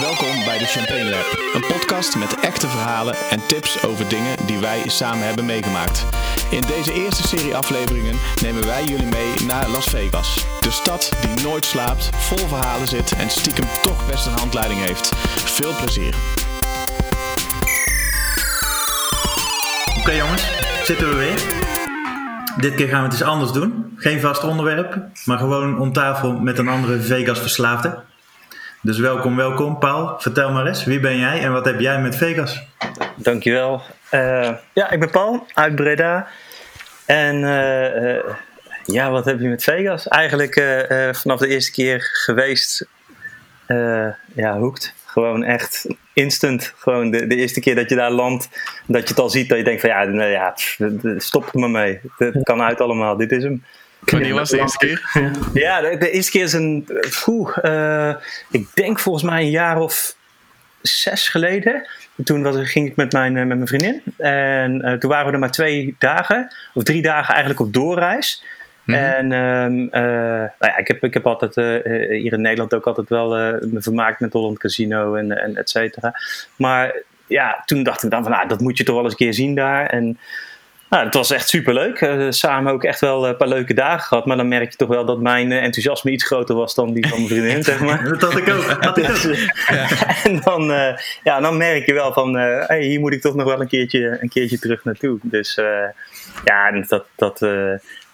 Welkom bij de Champagne Lab, een podcast met echte verhalen en tips over dingen die wij samen hebben meegemaakt. In deze eerste serie afleveringen nemen wij jullie mee naar Las Vegas. De stad die nooit slaapt, vol verhalen zit en stiekem toch best een handleiding heeft. Veel plezier. Oké jongens, zitten we weer. Dit keer gaan we het eens anders doen. Geen vast onderwerp, maar gewoon om tafel met een andere Vegas verslaafde. Dus welkom, welkom. Paul, vertel maar eens, wie ben jij en wat heb jij met Vegas? Dankjewel. Uh, ja, ik ben Paul uit Breda. En uh, uh, ja, wat heb je met Vegas? Eigenlijk vanaf de eerste keer geweest, ja, hoekt. Gewoon echt instant. Gewoon de, de eerste keer dat je daar landt, dat je het al ziet, dat je denkt van ja, nou ja stop er maar mee. Het kan uit allemaal, dit is hem. Wanneer was de eerste keer? Ja, de, de eerste keer is een. Oeh, uh, ik denk volgens mij een jaar of zes geleden. Toen was, ging ik met mijn, met mijn vriendin. En uh, toen waren we er maar twee dagen, of drie dagen eigenlijk op doorreis. Mm -hmm. En um, uh, nou ja, ik, heb, ik heb altijd hier in Nederland ook altijd wel me vermaakt met Holland Casino en, en et cetera. Maar ja, toen dacht ik dan van, nou, dat moet je toch wel eens een keer zien daar. En nou, het was echt superleuk. Uh, samen ook echt wel een paar leuke dagen gehad. Maar dan merk je toch wel dat mijn enthousiasme iets groter was dan die van mijn vriendin, zeg maar. dat had ik ook. dus, ja. En dan, uh, ja, dan merk je wel van, uh, hey, hier moet ik toch nog wel een keertje, een keertje terug naartoe. Dus ja, dat, dat,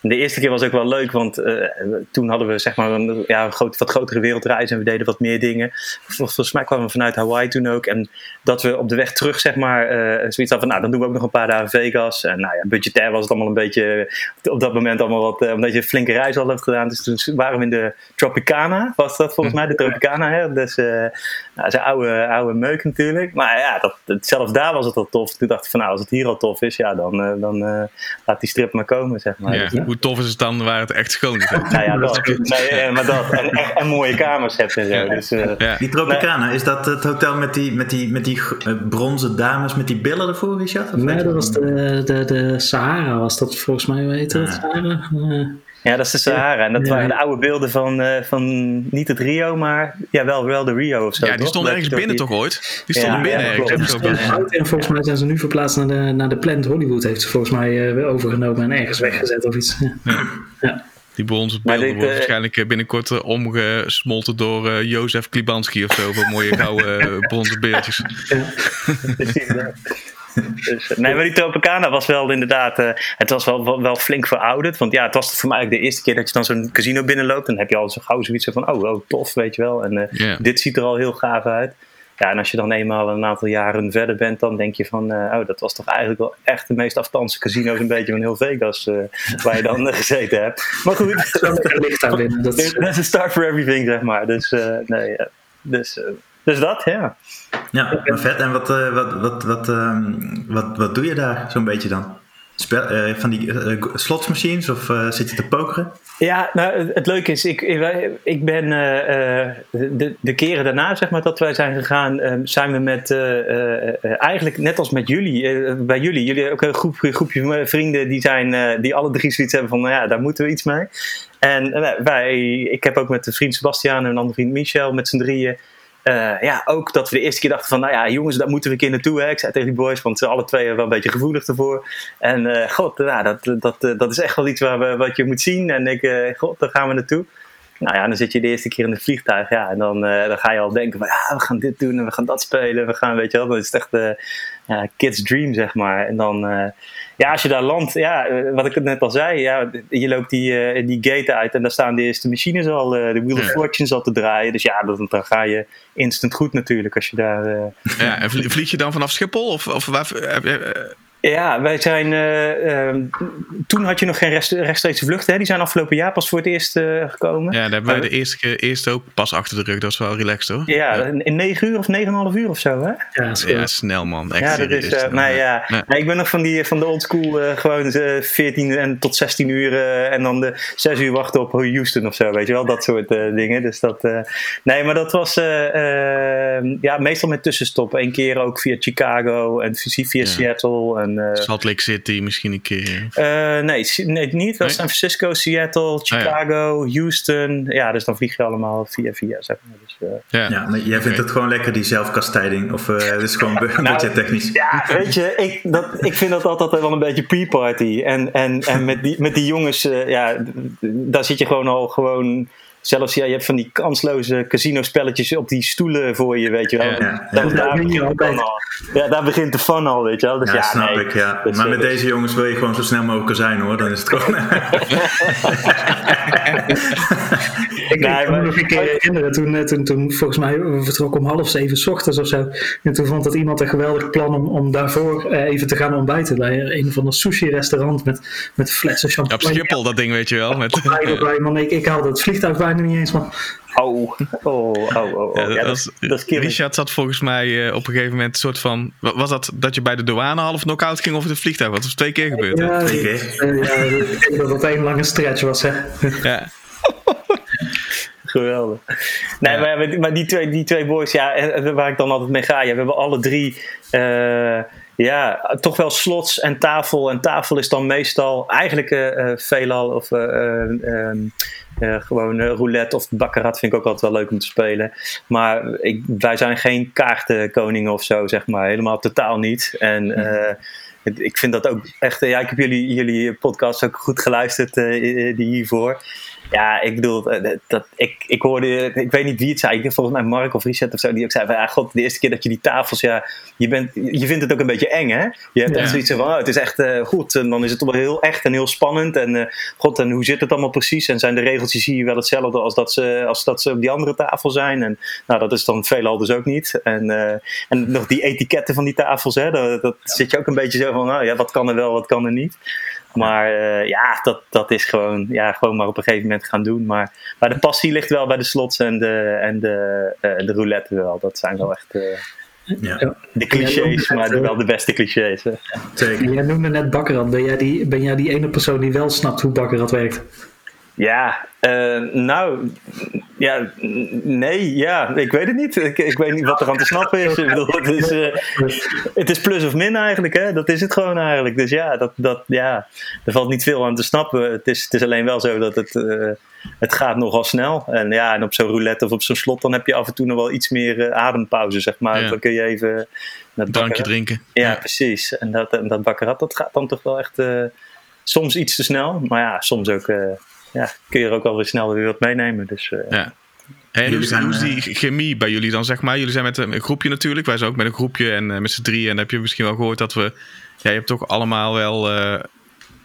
de eerste keer was ook wel leuk, want uh, toen hadden we zeg maar een ja, groot, wat grotere wereldreis en we deden wat meer dingen. Volgens mij kwamen we vanuit Hawaii toen ook. En dat we op de weg terug zeg maar uh, zoiets hadden van, nou dan doen we ook nog een paar dagen Vegas. En nou ja, budgetair was het allemaal een beetje, op dat moment allemaal wat, uh, omdat je een flinke reis al hebt gedaan. Dus toen waren we in de Tropicana, was dat volgens mij de Tropicana. Hè? Dus nou, zijn oude, oude meuk natuurlijk. Maar ja, dat, zelfs daar was het al tof. Toen dacht ik van, nou als het hier al tof is, ja dan, dan laat die strip maar komen zeg maar. Ja. Dus, hoe tof is het dan waar het echt schoon is? nou ja, dat. Nee, maar dat. En, en, en, mooie kamers hebt en zo. Dus, uh, ja. Die Tropicana, is dat het hotel met die, met die, met die bronzen dames met die billen ervoor, Richard? Nee, dat was de, de, de Sahara, was dat volgens mij, weet je het? Sahara? Uh, ja, dat is de Sahara. En dat waren de oude beelden van, uh, van niet het Rio, maar ja, wel, wel de Rio of zo. Ja, die stonden ergens binnen toch ooit? Die stonden binnen ergens. En volgens mij zijn ze nu verplaatst naar de, naar de Plant Hollywood. Heeft ze volgens mij weer overgenomen en ergens weggezet of iets. Ja. Die bronzen beelden dit, worden uh, waarschijnlijk binnenkort uh, omgesmolten door uh, Jozef Klibanski of zo. Voor mooie gouden bronzen beeldjes. Ja. Dus, nee, maar die Tropicana was wel inderdaad, uh, het was wel, wel, wel, flink verouderd. Want ja, het was voor mij eigenlijk de eerste keer dat je dan zo'n casino binnenloopt. Dan heb je al zo gauw zoiets van, oh, oh tof, weet je wel. En uh, yeah. dit ziet er al heel gaaf uit. Ja, en als je dan eenmaal een aantal jaren verder bent, dan denk je van, uh, oh, dat was toch eigenlijk wel echt de meest afstandse casino's een beetje van heel Vegas, waar je dan gezeten hebt. Maar goed, dat is een start for everything, zeg maar. Dus nee, dus... Dus dat, ja. Ja, maar vet. En wat, uh, wat, wat, wat, uh, wat, wat doe je daar zo'n beetje dan? Spel, uh, van die slotsmachines of zit je te pokeren? Ja, nou, het leuke is, ik, ik ben de, de keren daarna, zeg maar, dat wij zijn gegaan, zijn we met, eigenlijk net als met jullie, bij jullie, jullie ook een groep, groepje vrienden die, zijn, die alle drie zoiets hebben van, nou ja, daar moeten we iets mee. En wij, ik heb ook met de vriend Sebastian en een andere vriend Michel, met z'n drieën, uh, ja, ook dat we de eerste keer dachten van, nou ja, jongens, daar moeten we een keer naartoe. Hè? Ik zei tegen die boys, want ze alle twee wel een beetje gevoelig ervoor. En uh, god, nou, dat, dat, dat is echt wel iets waar we, wat je moet zien. En ik, uh, god, daar gaan we naartoe. Nou ja, dan zit je de eerste keer in het vliegtuig, ja, en dan, dan ga je al denken van, ja, we gaan dit doen en we gaan dat spelen. We gaan, weet je wel, dat is echt kids dream, zeg maar. En dan, ja, als je daar landt, ja, wat ik net al zei, ja, je loopt die, uh, die gate uit en daar staan de eerste machines al, uh, de Wheel of Fortune al te draaien. Dus ja, dan, dan ga je instant goed natuurlijk als je daar... Uh... Ja, en vlieg je dan vanaf Schiphol? Of, of waar, heb je, ja, wij zijn. Uh, uh, toen had je nog geen rest, rechtstreekse vluchten. Hè? Die zijn afgelopen jaar pas voor het eerst uh, gekomen. Ja, daar hebben wij de eerste, eerste ook pas achter de rug. Dat is wel relaxed hoor. Ja, ja. in 9 uur of 9,5 uur of zo, hè? Ja, ja snel man. Echt ja, dat is. Uh, nou ja. Nee, ik ben nog van, die, van de oldschool gewoon 14 en tot 16 uur. en dan de 6 uur wachten op Houston of zo. Weet je wel, dat soort dingen. Dus dat. nee, maar dat was. Ja, meestal met tussenstop. Eén keer ook via Chicago en via Seattle. En, eh, Salt Lake City misschien een keer. eh, nee, nee, niet. Wel Nee? San Francisco, Seattle, Chicago, Houston. Ja, dus dan vlieg je allemaal via via, zeg maar. Dus, eh, Ja. Ja, maar jij vindt het gewoon lekker, die zelfkastijding? Of eh het is gewoon bu- Nou, budgettechnisch? Ja, weet je, ik, dat, ik vind dat altijd wel een beetje pre-party. En, en, en met, die, met die jongens, eh, ja, daar zit je gewoon al gewoon. Zelfs ja, je hebt van die kansloze casino-spelletjes op die stoelen voor je, weet je wel. Ja, ja. Daar, Ja, begint al. Ja, daar de fun al, weet je wel. Dus Ja, ja, snap nee, ik, ja. Dus, maar met dus- deze jongens wil je gewoon zo snel mogelijk zijn, hoor. Dan is het gewoon... Ik, Nee, kan maar- me nog een keer herinneren, toen, eh, toen, toen volgens mij we vertrokken om half zeven 's ochtends of zo. En toen vond dat iemand een geweldig plan om, om daarvoor eh, even te gaan ontbijten bij een van de sushi-restaurant met, met flessen Ja, champagne. op Schiphol, dat ding, weet je wel. Met, Bij, ik, ik haalde het vliegtuig bijna niet eens, man. Oh, oh, oh, oh. oh. Ja, Ja, dat, dat dat is killing. Richard zat volgens mij eh, op een gegeven moment een soort van... wa- Was dat dat je bij de douane half knock-out ging of het vliegtuig? Dat is twee keer gebeurd? Ja, Twee ik- keer. eh, ja, ik denk dat dat één lange stretch was, hè. Ja. Geweldig. Nee, maar, maar die- maar die twee, die twee boys, ja, en- en waar ik dan altijd mee ga, ja, we hebben alle drie, eh, ja, toch wel slots en tafel. En tafel is dan meestal eigenlijk eh, eh, veelal of eh, eh, gewoon eh, roulette of baccarat vind ik ook altijd wel leuk om te spelen. Maar ik, wij zijn geen kaartenkoningen of zo, zeg maar. Helemaal totaal niet. En eh, het- ik vind dat ook echt, ja, ik heb jullie, jullie podcast ook goed geluisterd, die hiervoor. Ja, ik bedoel, eh, dat, ik, ik hoorde, ik weet niet wie het zei, ik- volgens mij Mark of Richard of zo, die ook zei van, ja, god, de eerste keer dat je die tafels, ja, je, bent, je vindt het ook een beetje eng, hè? Je hebt Ja. echt zoiets van, oh, het is echt eh, goed, en dan is het toch wel heel echt en heel spannend, en eh, god, en hoe zit het allemaal precies, en zijn de regeltjes hier wel hetzelfde als dat ze, als dat ze op die andere tafel zijn, en nou, dat is dan veelal dus ook niet, en, en nog die etiketten van die tafels, hè, dat, dat zit je ook een beetje zo van, nou ja, wat kan er wel, wat kan er niet. Maar eh, ja, dat, dat is gewoon, ja, gewoon maar op een gegeven moment gaan doen. Maar, maar de passie ligt wel bij de slots en de, en de, eh, de roulette wel. Dat zijn wel echt eh, Ja, de clichés, maar wel de beste clichés. hè. zeker. Jij noemde net Bakkerat. Ben jij, die, ben jij die ene persoon die wel snapt hoe Bakkerat werkt? Ja, eh, nou, ja, nee, ja, ik weet het niet. Ik, ik weet niet wat er aan te snappen is. Ik bedoel, het, is eh, het is plus of min eigenlijk, hè? dat is het gewoon eigenlijk. Dus ja, dat, dat, ja, er valt niet veel aan te snappen. Het is, het is alleen wel zo dat het, eh, het gaat nogal snel. En ja, en op zo'n roulette of op zo'n slot, dan heb je af en toe nog wel iets meer adempauze, zeg maar. Ja. Dan kun je even... het Drankje drinken. Ja, precies. En dat, en dat bakkerat, dat gaat dan toch wel echt soms iets te snel. Maar ja, soms ook, ja, kun je er ook wel weer snel weer wat meenemen. Dus eh, Ja. En hoe Jullie is, zijn, hoe is die eh, chemie bij jullie dan, zeg maar? Jullie zijn met een groepje natuurlijk. Wij zijn ook met een groepje en eh, met z'n drieën. En dan heb je misschien wel gehoord dat we... Ja, je hebt toch allemaal wel eh,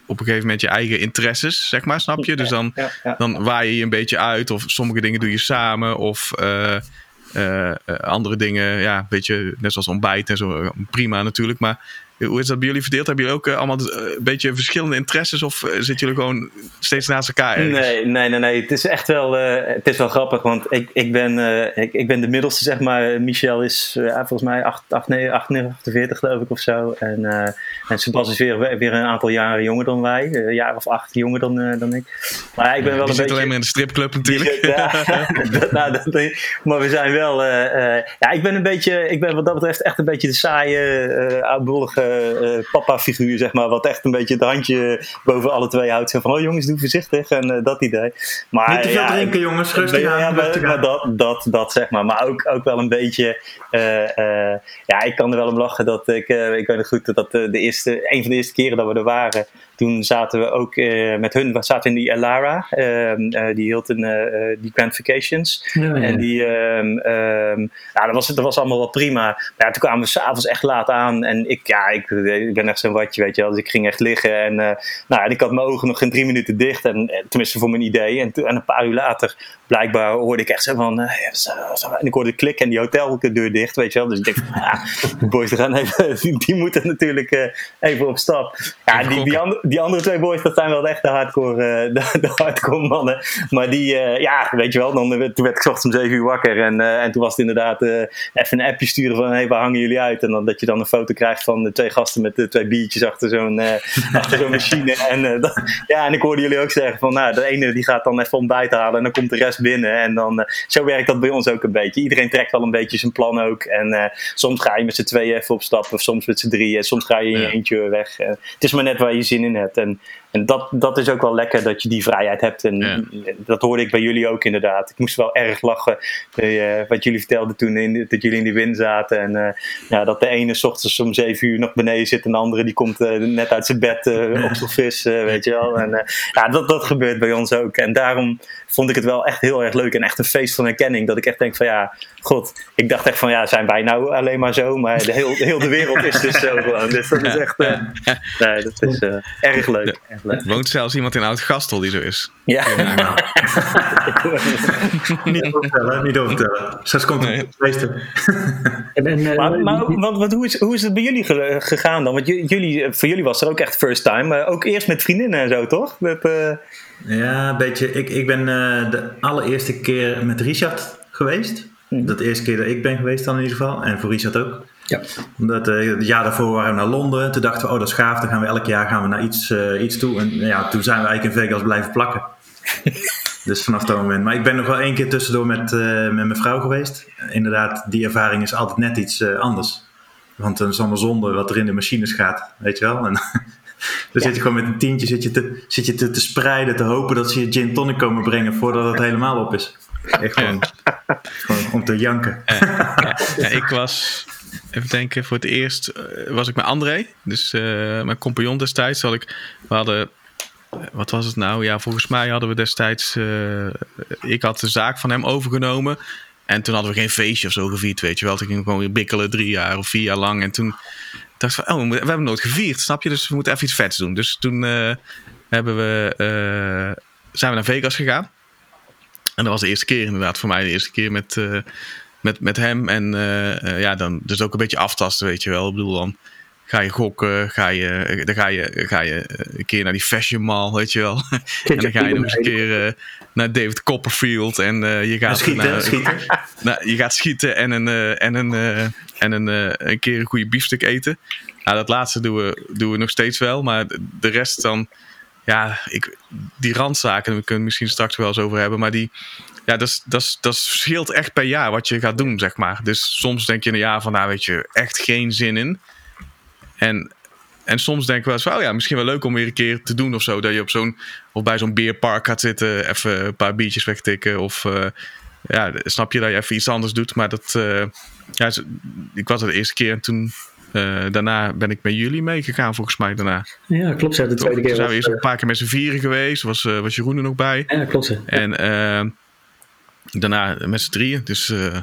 op een gegeven moment je eigen interesses, zeg maar, snap je? Dus dan, ja, ja. dan waai je je een beetje uit. Of sommige dingen doe je samen. Of eh, eh, eh, andere dingen, ja, een beetje net zoals ontbijt en zo. eh, Prima natuurlijk. Maar hoe is dat bij jullie verdeeld? Hebben jullie ook eh, allemaal eh, een beetje verschillende interesses? Of eh, zitten jullie gewoon steeds naast elkaar ergens? Nee, nee, nee, nee. Het is echt wel, eh, het is wel grappig, want ik, ik, ben, eh, ik, ik ben de middelste, zeg maar. Michel is eh, volgens mij 8, 8, nee, 48 geloof ik of zo. En, eh en Sebas is weer, weer een aantal jaren jonger dan wij. eh, Een jaar of acht jonger dan, eh, dan ik. Maar ik ben wel Die een zit beetje... alleen maar in de stripclub natuurlijk. zit- ja, dat- nou, dat- maar we zijn wel. eh, eh, ja, ik ben een beetje. Ik ben wat dat betreft echt een beetje de saaie, eh eh, papa-figuur, zeg maar. Wat echt een beetje het handje boven alle twee houdt. Zo van: oh jongens, doe voorzichtig. En eh, dat idee. Maar, Niet te veel ja, drinken, jongens. Rustig ja, aan. maar, dat, dat, dat zeg maar. Maar ook, ook wel een beetje. eh, eh, ja, ik kan er wel om lachen dat ik. eh, ik weet nog goed dat dat eh, de eerste, een van de eerste keren dat we er waren. Toen zaten we ook eh, met hun. We zaten in die Elara. ehm, eh, die hield een, eh, die Grand Vacations. Ja, ja. En die, ehm, ehm, ja, dat was, dat was allemaal wel prima. Maar ja, toen kwamen we s'avonds echt laat aan. En ik, ja, ik, ik ben echt zo'n watje, weet je wel. Dus ik ging echt liggen. En nou, en ik had mijn ogen nog geen drie minuten dicht. En, tenminste voor mijn idee. En, en een paar uur later, blijkbaar hoorde ik echt zo van... en ik hoorde klikken en die hoteldeur dicht, weet je wel. Dus ik denk, ah, die boys gaan even, die, moeten natuurlijk even op stap. Ja, die, die, andere, die andere twee boys, dat zijn wel echt de hardcore, uh, de, de, hardcore mannen. Maar die, uh, ja, weet je wel, dan, toen werd ik ochtends om 7 uur wakker. En, en toen was het inderdaad even een appje sturen van: hé, hey, waar hangen jullie uit? En dan dat je dan een foto krijgt van de twee gasten met de twee biertjes achter zo'n achter zo'n machine. En, dat, ja, en ik hoorde jullie ook zeggen: van nou, de ene die gaat dan even ontbijt halen en dan komt de rest binnen. En dan, zo werkt dat bij ons ook een beetje. Iedereen trekt wel een beetje zijn plan ook. En soms ga je met z'n tweeën even op stap, of soms met z'n drieën. Soms ga je in je eentje weg. het is maar net waar je zin in hebt. En, en dat, dat is ook wel lekker dat je die vrijheid hebt. En dat hoorde ik bij jullie ook inderdaad. Ik moest wel erg lachen uh, wat jullie vertelden toen in, dat jullie in die wind zaten. En uh, ja, dat de ene s ochtends om zeven uur nog beneden zit en de andere die komt uh, net uit zijn bed op zijn vis, weet je wel. En ja, dat, dat gebeurt bij ons ook. En daarom vond ik het wel echt heel erg leuk en echt een feest van herkenning. Dat ik echt denk van ja, god, ik dacht echt van ja, zijn wij nou alleen maar zo? Maar de heel, heel de wereld is dus zo gewoon. Dus dat is echt, nee, dat is erg leuk. Er woont zelfs iemand in Oud-Gastel die zo is. Ja. niet overtellen, niet overtellen. Zes komt nee. meester. maar, maar want, wat, hoe, is, hoe is het bij jullie gegaan dan? Want jullie, voor jullie was er ook echt first time. Maar ook eerst met vriendinnen en zo, toch? Met, uh... Ja, een beetje. Ik, ik ben uh, de allereerste keer met Richard geweest. Mm. Dat de eerste keer dat ik ben geweest dan in ieder geval. En voor Richard ook. Ja. Omdat uh, het jaar daarvoor waren we naar Londen. Toen dachten we, oh dat is gaaf. Dan gaan we elk jaar gaan we naar iets, uh, iets toe. En ja, toen zijn we eigenlijk in Vegas blijven plakken. dus vanaf dat moment. Maar ik ben nog wel één keer tussendoor met, uh, met mijn vrouw geweest. Inderdaad, die ervaring is altijd net iets anders. Want dan is allemaal zonde wat er in de machines gaat. Weet je wel? En dan zit je gewoon met een tientje zit je te, zit je te, te spreiden. Te hopen dat ze je gin tonic komen brengen voordat het helemaal op is. Echt gewoon, gewoon om te janken. ja, ik was even denken, voor het eerst uh, was ik met André. Dus uh, mijn compagnon destijds. Ik, we hadden, wat was het nou? Ja, volgens mij hadden we destijds, ik had de zaak van hem overgenomen. En toen hadden we geen feestje of zo gevierd, weet je wel. Toen we gewoon weer bikkelen drie jaar of vier jaar lang. En toen dacht ik van, oh, we hebben nooit gevierd, snap je? Dus we moeten even iets vets doen. Dus toen hebben we, zijn we naar Vegas gegaan. En dat was de eerste keer inderdaad voor mij. De eerste keer met, met, met hem. En uh, ja, dan dus ook een beetje aftasten, weet je wel. Ik bedoel, dan ga je gokken, ga je, dan ga je, ga je een keer naar die Fashion Mall, weet je wel. en dan ga je nog eens een keer uh, naar David Copperfield en uh, je gaat schieten, naar, schieten. Nou, je gaat schieten en een, en een, en een, een keer een goede biefstuk eten. Nou, dat laatste doen we, doen we nog steeds wel, maar de rest dan, ja, ik, die randzaken, we kunnen misschien straks wel eens over hebben, maar die, ja, dat, dat, dat scheelt echt per jaar wat je gaat doen, zeg maar. Dus soms denk je in een jaar van, nou weet je, echt geen zin in. En, en soms denk ik wel eens van, oh ja, misschien wel leuk om weer een keer te doen of zo. Dat je op zo'n, of bij zo'n beerpark gaat zitten, even een paar biertjes wegtikken. Of uh, ja, snap je dat je even iets anders doet. Maar dat, uh, ja, ik was het de eerste keer en toen uh, daarna ben ik met jullie meegegaan, volgens mij. Daarna. Ja, klopt. Ja, de tweede keer. Toen zijn we eerst een paar keer met z'n vieren geweest. Was, uh, was Jeroen er nog bij. Ja, klopt. En uh, daarna met z'n drieën. Dus, uh...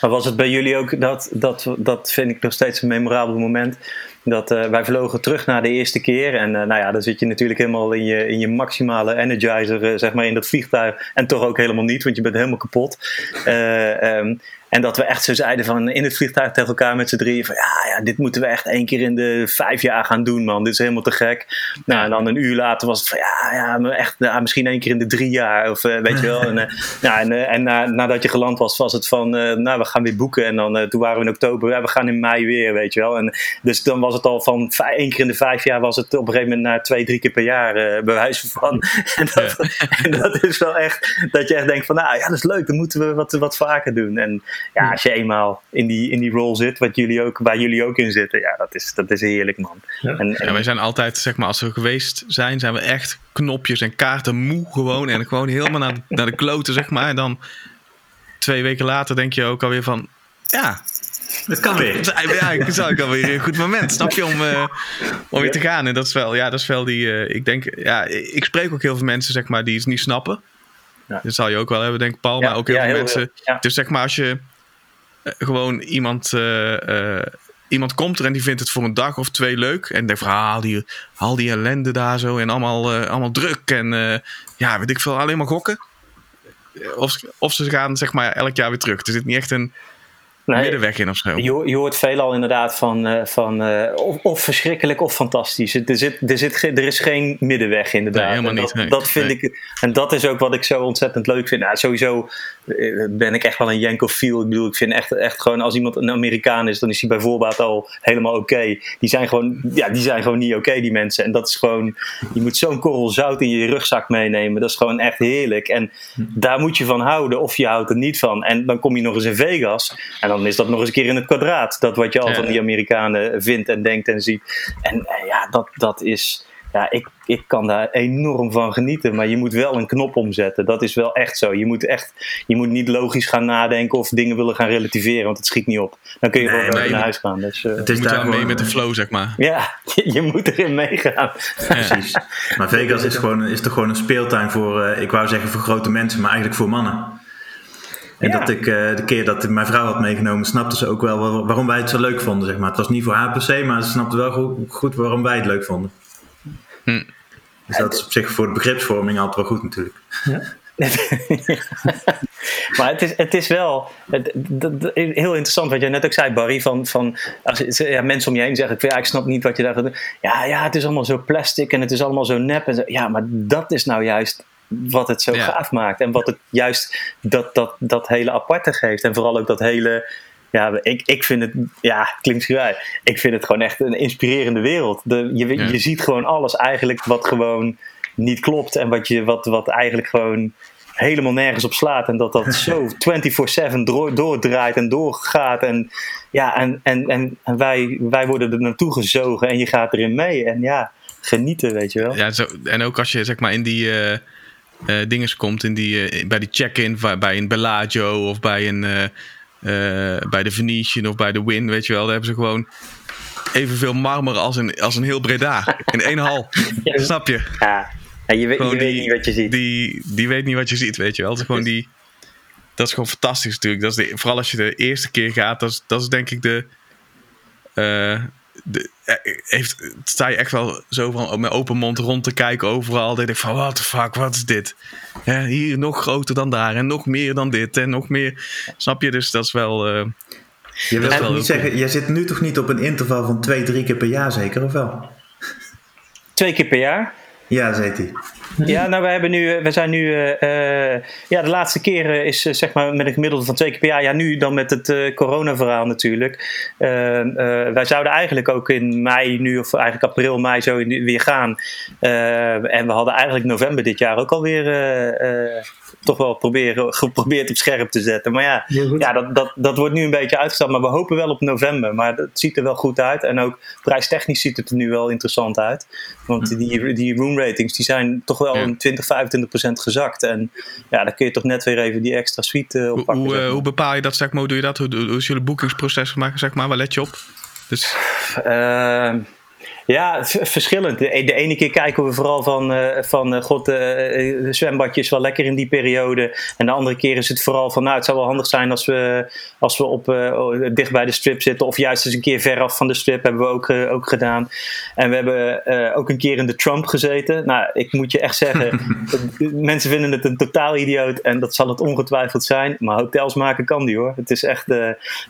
maar was het bij jullie ook, dat, dat, dat vind ik nog steeds een memorabel moment. Dat uh, wij vlogen terug naar de eerste keer. En uh, nou ja, dan zit je natuurlijk helemaal in je, in je maximale energizer, zeg maar, in dat vliegtuig. En toch ook helemaal niet, want je bent helemaal kapot. Um, En dat we echt zo zeiden van in het vliegtuig tegen elkaar met z'n drieën van ja, ja, dit moeten we echt één keer in de vijf jaar gaan doen man. Dit is helemaal te gek. Nou, en dan een uur later was het van ja, ja echt, ja, misschien één keer in de drie jaar of uh, weet je wel. En, uh, ja, en, uh, en na, nadat je geland was, was het van nou, we gaan weer boeken. En dan toen waren we in oktober, ja, we gaan in mei weer, weet je wel. En dus dan was het al van één keer in de vijf jaar was het op een gegeven moment naar twee, drie keer per jaar bewijs van. en, dat, en dat is wel echt, dat je echt denkt van nou ja, dat is leuk, dan moeten we wat, wat vaker doen. En ja, als je eenmaal in die, in die rol zit, wat jullie ook, waar jullie ook in zitten, ja, dat is, dat is heerlijk, man. Ja. En, en... Ja, wij zijn altijd, zeg maar, als we geweest zijn, zijn we echt knopjes en kaarten moe gewoon. En gewoon helemaal naar, naar de kloten, zeg maar. En dan twee weken later denk je ook alweer van, ja, het kan weer. Ja, ik zou ik alweer een goed moment, snap je, om, uh, om weer te gaan. En dat is wel, ja, dat is wel die, uh, ik denk, ja, ik spreek ook heel veel mensen, zeg maar, die het niet snappen. Ja. Dat zal je ook wel hebben, denk ik, Paul. Maar ook heel veel heel mensen. Dus zeg maar, als je gewoon iemand, uh, uh, iemand komt er en die vindt het voor een dag of twee leuk. En denkt van, ah, haal die, haal die ellende daar zo en allemaal, uh, allemaal druk. En ja, weet ik veel, alleen maar gokken. Of, of ze gaan zeg maar elk jaar weer terug. Er zit niet echt een, Nee. middenweg in of zo. Je, je hoort veelal inderdaad van, eh, van eh, of, of verschrikkelijk of fantastisch. Er, zit, er, zit, er is geen middenweg inderdaad. Nee, helemaal niet, Dat, nee. dat vind Nee. ik, en dat is ook wat ik zo ontzettend leuk vind. Nou, sowieso eh, ben ik echt wel een Jankofiel. Ik bedoel, ik vind echt, echt gewoon als iemand een Amerikaan is, dan is hij bij voorbaat al helemaal oké. Die zijn gewoon, ja, die zijn gewoon niet oké, die mensen. En dat is gewoon, je moet zo'n korrel zout in je rugzak meenemen. Dat is gewoon echt heerlijk. En daar moet je van houden of je houdt er niet van. En dan kom je nog eens in Vegas. En dan is dat nog eens een keer in het kwadraat. Dat wat je al van die Amerikanen vindt en denkt en ziet. En eh, ja, dat, dat is. Ja, ik, ik kan daar enorm van genieten. Maar je moet wel een knop omzetten. Dat is wel echt zo. Je moet, echt, je moet niet logisch gaan nadenken of dingen willen gaan relativeren. Want het schiet niet op. Dan kun je gewoon nee, naar huis gaan. Dus, eh, Het Je is moet daar mee gewoon, met de flow, zeg maar. ja, je, je moet erin meegaan. Precies. Maar Vegas is, gewoon, is toch gewoon een speeltuin voor, eh, ik wou zeggen voor grote mensen, maar eigenlijk voor mannen. En Ja. dat ik eh, de keer dat ik mijn vrouw had meegenomen, snapte ze ook wel waar- waarom wij het zo leuk vonden. Zeg maar. Het was niet voor haar per se, maar ze snapte wel goed, goed waarom wij het leuk vonden. Hm. Dus dat is op zich voor de begripsvorming altijd wel goed natuurlijk. maar het is, het is wel het- heel interessant wat jij net ook zei, Barry. Van, van als ja, mensen om je heen zeggen: ik, ja, ik snap niet wat je daar gaat doen. Ja, ja, het is allemaal zo plastic en het is allemaal zo nep. En zo. Ja, maar dat is nou juist wat het zo Ja. gaaf maakt. En wat het juist dat, dat, dat hele aparte geeft. En vooral ook dat hele. Ja, ik, ik vind het, ja, klinkt schrijf. Ik vind het gewoon echt een inspirerende wereld. De, je, Ja. je ziet gewoon alles eigenlijk wat gewoon niet klopt. En wat, je, wat, wat eigenlijk gewoon helemaal nergens op slaat. En dat dat zo 24-7 door, doordraait en doorgaat. En, ja, en, en, en, en wij, wij worden er naartoe gezogen en je gaat erin mee. En ja, genieten, weet je wel. Ja, zo, en ook als je zeg maar in die eh dinges komt, in die, eh, bij die check-in, bij- een Bellagio of bij, een, eh, bij de Venetian of bij de Win, weet je wel, daar hebben ze gewoon evenveel marmer als een, als een heel Breda. In één hal. Ja. Snap je? Ja, ja, je, weet, je Gewoon weet die- niet wat je ziet. Die, die weet niet wat je ziet, weet je wel. Het is gewoon die, dat is gewoon fantastisch natuurlijk. Dat is de, vooral als je de eerste keer gaat, dat is, dat is denk ik de... de eh, heeft, sta je echt wel zo van met open mond rond te kijken overal. Dan denk ik van, what the fuck, wat is dit? Hè, hier nog groter dan daar en nog meer dan dit en nog meer. Snap je? Dus dat is wel... eh, Je wel niet zeggen, jij zit nu toch niet op een interval van twee, drie keer per jaar zeker, of wel? Twee keer per jaar. Ja, zei hij. Ja, nou, we, hebben nu, eh, we zijn nu. eh, eh, ja, de laatste keren is zeg maar met een gemiddelde van twee keer per jaar. Ja, nu dan met het eh corona-verhaal natuurlijk. Eh, eh, wij zouden eigenlijk ook in mei, nu of eigenlijk april, mei zo in- weer gaan. Eh, en we hadden eigenlijk november dit jaar ook alweer. toch wel proberen, geprobeerd op scherp te zetten. Maar ja, ja dat, dat, dat wordt nu een beetje uitgesteld. Maar we hopen wel op november. Maar het ziet er wel goed uit. En ook prijstechnisch ziet het er nu wel interessant uit. Want die, die room ratings die zijn toch wel Ja. een 20, 25 procent gezakt. En ja, dan kun je toch net weer even die extra suite eh, oppakken. hoe, zeg eh, maar. hoe bepaal je dat, zeg maar? Hoe doe je dat? Hoe, hoe is jullie boekingsproces maken, zeg maar? Waar let je op? Dus, Ehm, ja, verschillend. De, de ene keer kijken we vooral van, eh, van eh, god, eh, eh, de zwembadje is wel lekker in die periode. En de andere keer is het vooral van, nou, het zou wel handig zijn als we, als we op, dicht bij de strip zitten. Of juist eens een keer veraf van de strip, hebben we ook, ook gedaan. En we hebben ook een keer in de Trump gezeten. Nou, ik moet je echt zeggen, mensen vinden het een totaal idioot. En dat zal het ongetwijfeld zijn. Maar hotels maken kan die hoor. Het is echt,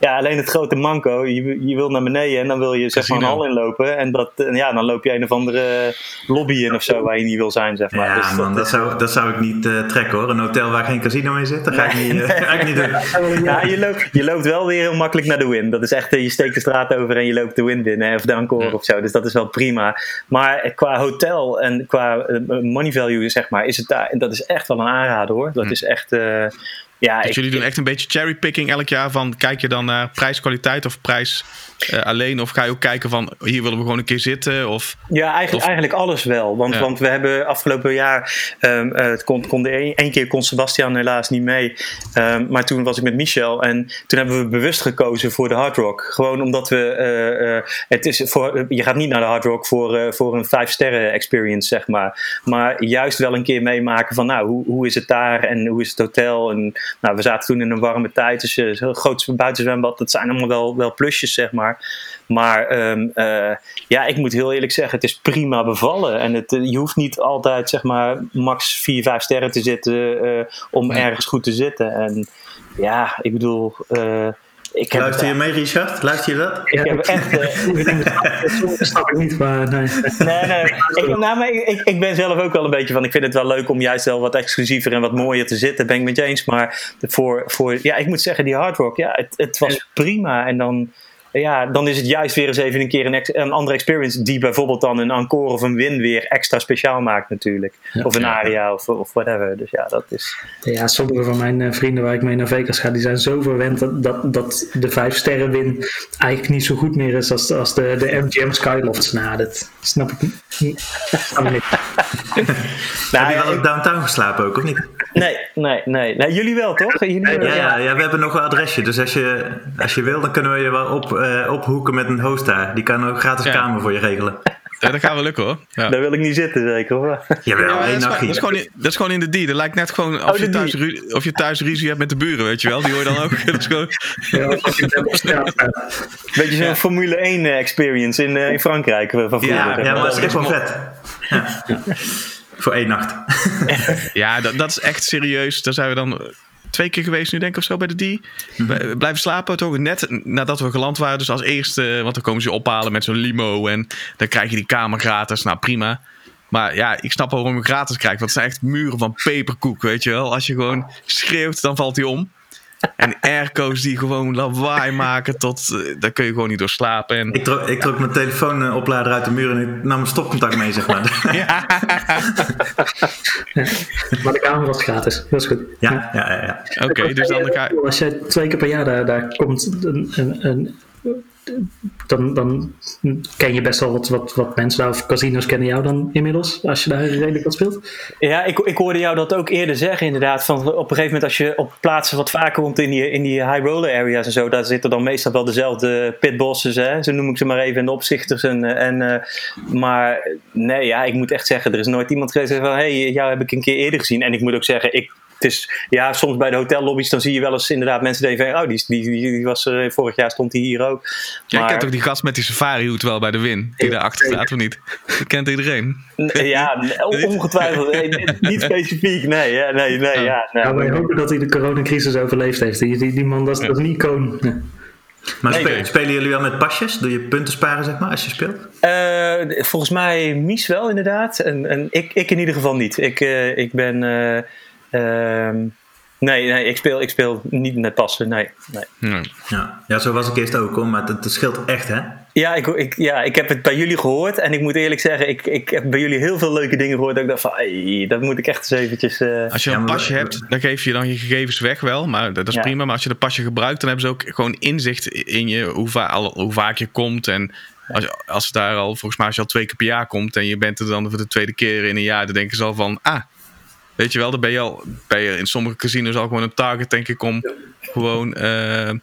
ja, alleen het grote manco. Je, je wil naar beneden en dan wil je zeg maar een hal inlopen. En dat, en ja, dan loop je een of andere lobby in of zo waar je niet wil zijn, zeg maar. Ja, Dus man, dat zou, dat zou ik niet eh, trekken hoor. Een hotel waar geen casino in zit, dat ga ik niet, eh, ga ik niet doen. Ja, je loopt, je loopt wel weer heel makkelijk naar de win. Dat is echt, eh, je steekt de straat over en je loopt de win binnen. hè, Of de encore of zo. Dus dat is wel prima. Maar eh, qua hotel en qua eh, money value, zeg maar, is het daar. Dat is echt wel een aanrader hoor. Dat is echt. eh, ja, dus jullie doen echt een beetje cherrypicking elk jaar van... Kijk je dan naar prijs-kwaliteit of prijs eh, alleen? Of ga je ook kijken van, hier willen we gewoon een keer zitten? Of... Ja, eigenlijk, Of- eigenlijk alles wel. Want, Ja. want we hebben afgelopen jaar. eh, het kon, kon de een- één keer kon Sebastian helaas niet mee. Ehm, maar toen was ik met Michel. En toen hebben we bewust gekozen voor de Hard Rock. Gewoon omdat we. eh, het is voor, je gaat niet naar de Hard Rock voor, voor een vijf sterren experience, zeg maar. Maar juist wel een keer meemaken van. Nou, hoe, hoe is het daar en hoe is het hotel? En nou, we zaten toen in een warme tijd. Dus eh, zo'n groot buitenzwembad. Dat zijn allemaal wel, wel plusjes, zeg maar. Maar ehm, eh, ja, ik moet heel eerlijk zeggen, het is prima bevallen. En het, eh, je hoeft niet altijd, zeg maar, max 4, 5 sterren te zitten om Nee. ergens goed te zitten. En ja, ik bedoel, Ik heb Luister je mee, Richard? Luister je dat? Ik heb echt... eh, dingen snap- ik niet, maar nee. Nee, nee. Ik, nou, maar ik, ik, ik ben zelf ook wel een beetje van. Ik vind het wel leuk om juist wel wat exclusiever en wat mooier te zitten. Ben ik met je eens. Maar voor, voor ja, ik moet zeggen, die hard rock, ja, het, het was prima. En dan, ja, dan is het juist weer eens even een keer een, ex- een andere experience. Die bijvoorbeeld dan een encore of een win weer extra speciaal maakt, natuurlijk. Of een aria of, of whatever. Dus ja, dat is. Ja, sommige van mijn eh, vrienden waar ik mee naar Vegas ga, die zijn zo verwend dat, dat, dat de vijf sterren win eigenlijk niet zo goed meer is als, als de, de MGM Skylofts. Nou, dat snap ik niet. Nou, Heb je wel op downtown geslapen ook, of niet? nee, nee, nee, nee. Jullie wel, toch? Jullie, Ja, ja, ja, we hebben nog een adresje. Dus als je, als je wil, dan kunnen we je wel op, eh, ophoeken met een host daar. Die kan ook gratis Ja. kamer voor je regelen. Ja, dat gaat wel lukken hoor. Ja. Daar wil ik niet zitten, zeker. Hoor. Jawel, Ja, één is gewoon, nachtje. dat, is gewoon in, dat is gewoon in de die. Dat lijkt net gewoon of, Oh, je thuis, ru- of je thuis ruzie hebt met de buren, weet je wel. Die hoor je dan ook. Dat is gewoon, Ja, als je op straat. Beetje zo'n Formule 1 experience in, eh, in Frankrijk eh, van vroeger. Ja, zeg ja, maar dat is echt wel vet. Ja. Voor één nacht. ja, dat, dat is echt serieus. Daar zijn we dan eh, twee keer geweest nu, denk ik, of zo, bij de die. Wij- Blijven slapen, toch? Net nadat we geland waren. Dus als eerste, want dan komen ze ophalen met zo'n limo. En dan krijg je die kamer gratis. Nou, prima. Maar ja, ik snap wel waarom je gratis krijgt. Want het zijn echt muren van peperkoek, weet je wel. Als je gewoon schreeuwt, dan valt hij om. En airco's die gewoon lawaai maken tot... eh, daar kun je gewoon niet door slapen. En, Ik trok, ik trok mijn telefoonoplader uit de muur en ik nam mijn stopcontact mee, zeg maar. Maar de kamer was gratis. Dat is goed. Ja, ja, ja. ja. Oké, dus dan ga. Als jij twee keer per jaar daar, daar komt, een, een, een- dan, dan ken je best wel wat, wat, wat mensen of casinos kennen jou dan inmiddels, als je daar redelijk wat speelt. Ja, ik, ik hoorde jou dat ook eerder zeggen, inderdaad. Van op een gegeven moment, als je op plaatsen wat vaker komt in die, in die high roller areas en zo, daar zitten dan meestal wel dezelfde pitbosses, hè? zo noem ik ze maar even, en de opzichters. En, en, eh, maar nee, ja, ik moet echt zeggen, er is nooit iemand geweest van, hé, hey, jou heb ik een keer eerder gezien. En ik moet ook zeggen, ik. Het is, ja, soms bij de hotellobby's dan zie je wel eens inderdaad mensen denken, oh, die, die, die, die was, eh, vorig jaar stond die hier ook. Jij Maar- kent ook die gast met die safari hoed wel bij de win. Die daar achter staat, of niet? Dat kent iedereen. Ja, ongetwijfeld. Nee, niet specifiek, nee. Ja, nee, nee, Oh. ja, nee. Nou, wij hopen dat hij de coronacrisis overleefd heeft. Die, die, die man, dat is, dat is icoon. Ja. Maar Nee. spelen, spelen jullie wel met pasjes? Doe je punten sparen, zeg maar, als je speelt? Eh, volgens mij Mies wel, inderdaad. En, en ik, ik in ieder geval niet. Ik, eh, ik ben... eh, ehm, nee, nee ik, speel, ik speel niet met passen, nee. nee. Nee. Ja, ja zo was ik eerst ook, hoor. Maar het, het scheelt echt, hè? Ja ik, ik, ja, ik heb het bij jullie gehoord. En ik moet eerlijk zeggen, ik, ik heb bij jullie heel veel leuke dingen gehoord. Dat ik dacht van, ai, dat moet ik echt eens eventjes... eh, Als je Ja, een maar- pasje hebt, dan geef je dan je gegevens weg wel. Maar dat is Ja. prima. Maar als je de pasje gebruikt, dan hebben ze ook gewoon inzicht in je hoe, va al- hoe vaak je komt. En als, je- als het daar al, volgens mij als je al twee keer per jaar komt en je bent er dan voor de tweede keer in een jaar, dan denken ze al van, ah, weet je wel, dan ben je al, ben je in sommige casinos al gewoon een target, denk ik, om gewoon eh, eh,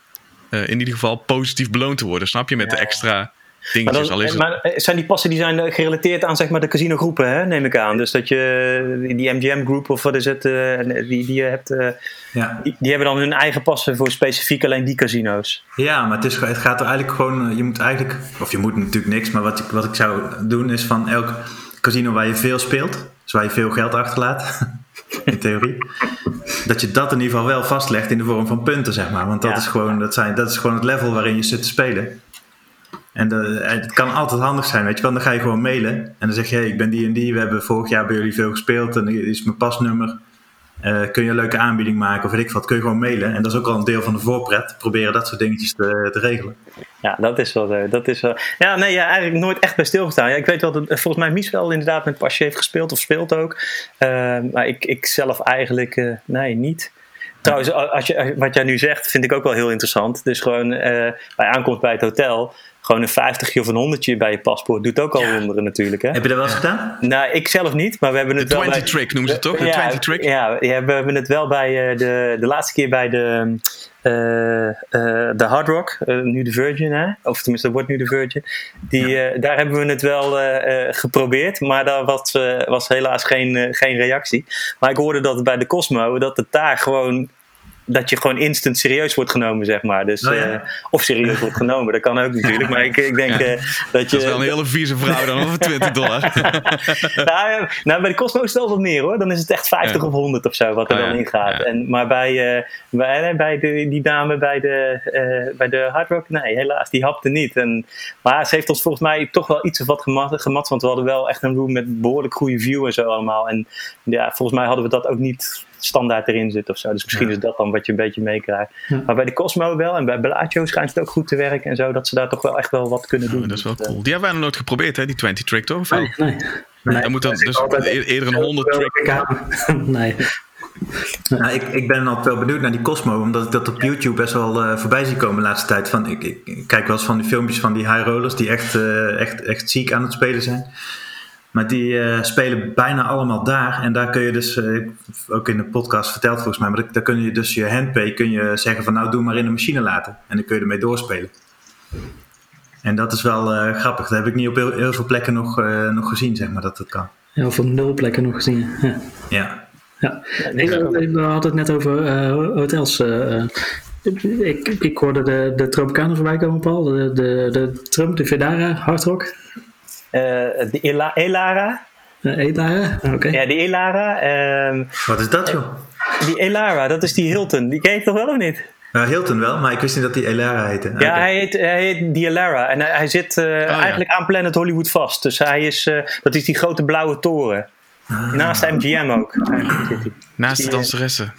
in ieder geval positief beloond te worden. Snap je? Met de extra Maar, dingetjes. dan, al is het, maar eh, zijn die passen die zijn eh, gerelateerd aan zeg maar, de casinogroepen, hè, neem ik aan. Dus dat je die- die MGM-groep of wat is het, eh, die, die je hebt, eh, Ja. die, die hebben dan hun eigen passen voor specifiek alleen die casino's. Ja, maar het, is, het gaat er eigenlijk gewoon. eh, Je moet eigenlijk. Of je moet natuurlijk niks. Maar wat ik, wat ik zou doen is van elk casino waar je veel speelt. Dus waar je veel geld achterlaat. In theorie. Dat je dat in ieder geval wel vastlegt in de vorm van punten, zeg maar. Want dat, Ja. is, gewoon, dat, zijn, dat is gewoon het level waarin je zit te spelen. En de- het kan altijd handig zijn, weet je wel. Dan ga je gewoon mailen. En dan zeg je, hey, ik ben die en die. We hebben vorig jaar bij jullie veel gespeeld. En dit is mijn pasnummer. Eh, kun je een leuke aanbieding maken of weet ik wat. Kun je gewoon mailen. En dat is ook al een deel van de voorpret. Proberen dat soort dingetjes te, te regelen. Ja, dat is wel. eh, Dat is wel ja, nee, ja, eigenlijk nooit echt bij stilgestaan. Ja, ik weet wel dat eh, volgens mij Mies wel inderdaad met pasje heeft gespeeld of speelt ook. Eh, maar ik, ik zelf eigenlijk, eh, nee, niet. Trouwens, als je, wat jij nu zegt, vind ik ook wel heel interessant. Dus gewoon eh, bij aankomst bij het hotel, gewoon een 50 of een 100 bij je paspoort doet ook al wonderen natuurlijk. Hè? Heb je dat wel eens gedaan? Nou, ik zelf niet, maar we hebben de het wel 20 bij- trick noemen ze het toch? De ja, 20 trick? Ja, ja, we hebben het wel bij eh, de, de laatste keer bij de, eh, eh, de Hard Rock, nu de Virgin, hè? of tenminste, dat wordt nu de Virgin. Die, eh, daar hebben we het wel eh, eh, geprobeerd, maar daar was, eh, was helaas geen, geen reactie. Maar ik hoorde dat bij de Cosmo, dat het daar gewoon dat je gewoon instant serieus wordt genomen, zeg maar. Dus, Oh, ja. eh, of serieus wordt genomen, dat kan ook natuurlijk. Maar ik, ik denk Ja. eh, dat je... Dat is wel een hele vieze vrouw dan over 20 dollar. nou, ja, nou, bij de Cosmo is het wel wat meer hoor. Dan is het echt 50 Ja. of 100 of zo wat er Oh, dan ja. in gaat. Ja. En, maar bij, eh, bij, bij de, die dame bij de, eh, bij de Hard Rock, nee, helaas, die hapte niet. En, maar ze heeft ons volgens mij toch wel iets of wat gemat, gemat want we hadden wel echt een room met behoorlijk goede view en zo allemaal. En ja, volgens mij hadden we dat ook niet standaard erin zitten of zo. Dus misschien Ja. is dat dan wat je een beetje meekrijgt. Ja. Maar bij de Cosmo wel en bij Bellagio schijnt het ook goed te werken en zo. Dat ze daar toch wel echt wel wat kunnen doen. Oh, dat is wel Dus, eh, cool. Die hebben wij nog nooit geprobeerd, hè? Die 20 trick, toch? Of? Nee, nee. nee. Dan moet dan dus altijd- e- eerder een 100 trick. Nee. Nou, ik, ik ben altijd wel benieuwd naar die Cosmo, omdat ik dat op YouTube best wel eh, voorbij zie komen de laatste tijd. Van, ik, ik, ik kijk wel eens van die filmpjes van die high rollers die echt, eh, echt, echt ziek aan het spelen zijn. Maar die eh, spelen bijna allemaal daar. En daar kun je dus, eh, ook in de podcast verteld volgens mij, maar daar kun je dus je handpay kun je zeggen van nou doe maar in de machine laten. En dan kun je ermee doorspelen. En dat is wel eh, grappig. Dat heb ik niet op heel, heel veel plekken nog, eh, nog gezien, zeg maar, dat dat kan. Ja, of op nul plekken nog gezien. Ja. Ja. Ja. Ik, we hadden het net over eh, hotels. ik, ik hoorde de, de Tropicana voorbij komen, Paul. De, de, de Trump, de Vedara, Hard Rock. Eh, de Ela- Elara. Uh, Elara, oké. Ja, die Elara. ehm, Wat is dat joh? die Elara, dat is die Hilton. Die ken je toch wel of niet? Ja, Hilton wel, maar ik wist niet dat die Elara heette. Ja, hij heet, hij heet die Elara. En hij, hij zit eh, eigenlijk aan Planet Hollywood vast. Dus hij is, eh, dat is die grote blauwe toren. Naast MGM ook. Naast de danseressen.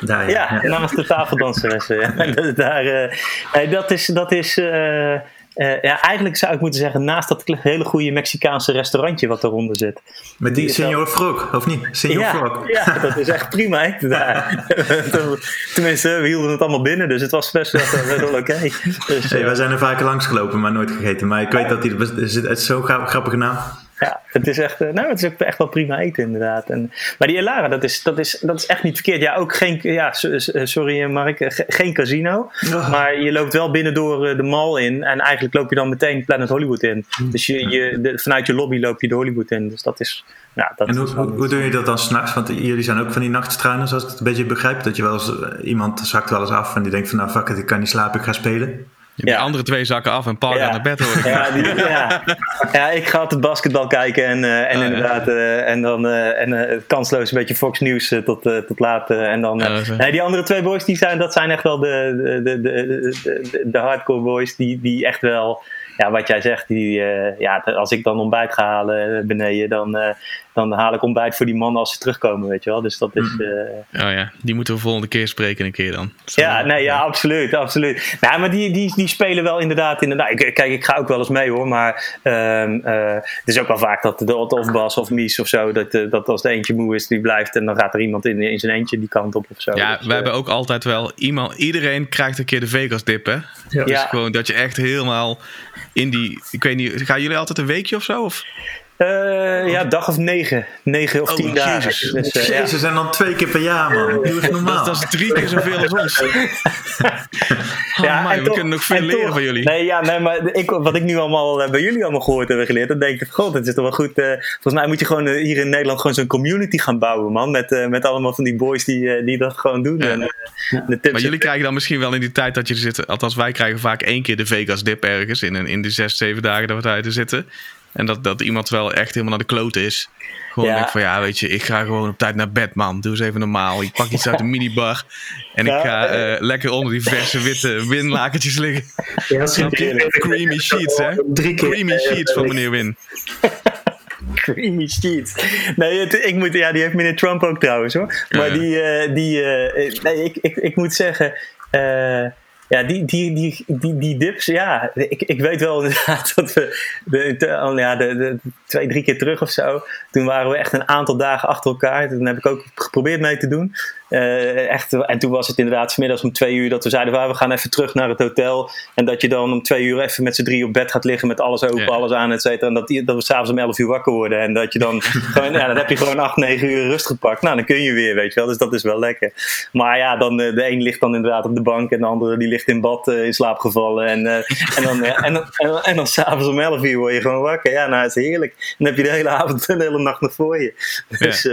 Daar, ja. Ja, naast de tafeldanseressen. Ja. Dat, daar, eh, nee, dat is, dat is eh, eh, ja, eigenlijk zou ik moeten zeggen, naast dat hele goede Mexicaanse restaurantje wat eronder zit. Met die wel- Senor Frog, of niet? Senor Ja, Frog. ja, dat is echt prima eten daar. Tenminste, we hielden het allemaal binnen, dus het was best wel, wel oké. Dus, Hey, eh, wij zijn er vaker langs gelopen, maar nooit gegeten. Maar ik weet dat die, het is, zo'n gra- grappige naam. Ja, het is echt, eh, nou, het is echt wel prima eten inderdaad. En, maar die Elara, dat is, dat, is, dat is echt niet verkeerd. Ja, ook geen, ja, so- sorry eh, Mark, eh, ge- geen casino. Oh. Maar je loopt wel binnen door eh, de mall in. En eigenlijk loop je dan meteen Planet Hollywood in. Dus je, je, de- vanuit je lobby loop je de Hollywood in. Dus dat is, ja, dat En hoe, hoe, hoe doe je dat dan s'nachts? Want jullie zijn ook van die nachtstruiners, als ik het een beetje begrijp. Dat je wel eens, eh, iemand zakt wel eens af en die denkt van nou fuck it, ik kan niet slapen, ik ga spelen. Die Ja. andere twee zakken af en Paul Ja. gaat naar bed hoor. Ja, die, ja. ja, ik ga altijd basketbal kijken en, eh, en Oh, ja. inderdaad, eh, en dan eh, en, kansloos een beetje Fox News tot, tot laat. en dan, nee, die andere twee boys, die zijn, dat zijn echt wel de, de, de, de, hardcore boys, die, die echt wel, ja, wat jij zegt, die, ja, als ik dan ontbijt ga halen beneden, dan, dan haal ik ontbijt voor die mannen als ze terugkomen, weet je wel. Dus dat is... eh, Oh ja, die moeten we volgende keer spreken een keer dan. Zo. ja, nee, ja, absoluut, absoluut. Nou, maar die, die, die spelen wel inderdaad inderdaad. Ik, kijk, ik ga ook wel eens mee hoor, maar ehm, eh, het is ook wel vaak dat de of Bas of Mies of zo, dat, eh, dat als de eentje moe is, die blijft en dan gaat er iemand in, in zijn eentje die kant op of zo. Ja, Dus, we eh, hebben ook altijd wel iemand, iedereen krijgt een keer de Vegas dip, hè? Ja. Dus Ja. gewoon dat je echt helemaal in die, ik weet niet, gaan jullie altijd een weekje of zo? Of? Eh, ja, dag of negen, negen of Oh, tien dagen. Jezus. Dus, eh, ja. Jezus, en dan twee keer per jaar man. Doe eens Dat, normaal. dat is drie keer zoveel als ons. Oh, man, en we toch- kunnen nog veel en leren toch- van jullie. Nee, ja, nee, maar ik, wat ik nu allemaal eh, bij jullie allemaal gehoord heb en geleerd, dan denk ik, god, het is toch wel goed. volgens mij moet je gewoon hier in Nederland gewoon zo'n community gaan bouwen, man. Met, eh, met allemaal van die boys die, eh, die dat gewoon doen. Ja. En, eh, de tips Maar jullie krijgen dan misschien wel in die tijd dat je er zit. Althans, wij krijgen vaak één keer de Vegas dip ergens. In, een- in de zes, zeven dagen dat we daar zitten. En dat, dat iemand wel echt helemaal naar de klote is. Gewoon Ja. denk van ja, weet je, ik ga gewoon op tijd naar bed, man. Doe eens even normaal. Ik pak iets uit de minibar. En Ja, ik ga eh, lekker onder die verse witte winlakertjes liggen. Ja? Heerlijk. Creamy sheets, hè? Drie keer. Creamy sheets van meneer Win. Creamy sheets. Nee, het- ik moet, ja, die heeft meneer Trump ook trouwens hoor. Maar die, eh, die eh, nee, ik, ik, ik moet zeggen, eh, ja, die, die, die, die, dips, ja, ik, ik weet wel inderdaad dat we de, de- oh, ja, de, de, twee, drie keer terug of zo, toen waren we echt een aantal dagen achter elkaar. Toen heb ik ook geprobeerd mee te doen. Eh, echt, en toen was het inderdaad vanmiddags om twee uur dat we zeiden, "Waar, we gaan even terug naar het hotel. En dat je dan om twee uur even met z'n drie op bed gaat liggen met alles open, Ja. alles aan, et cetera. En dat, die- dat we s'avonds om elf uur wakker worden. En dat je dan gewoon, ja, dan heb je gewoon acht, negen uur rust gepakt. Nou, dan kun je weer, weet je wel. Dus dat is wel lekker. Maar ja, dan, eh, de een ligt dan inderdaad op de bank en de andere die ligt in bad eh, in slaap gevallen. En, en dan, en, dan, en, en dan s'avonds om elf uur word je gewoon wakker. Ja, nou, het is heerlijk. Dan heb je de hele avond en de hele nacht nog voor je. Dus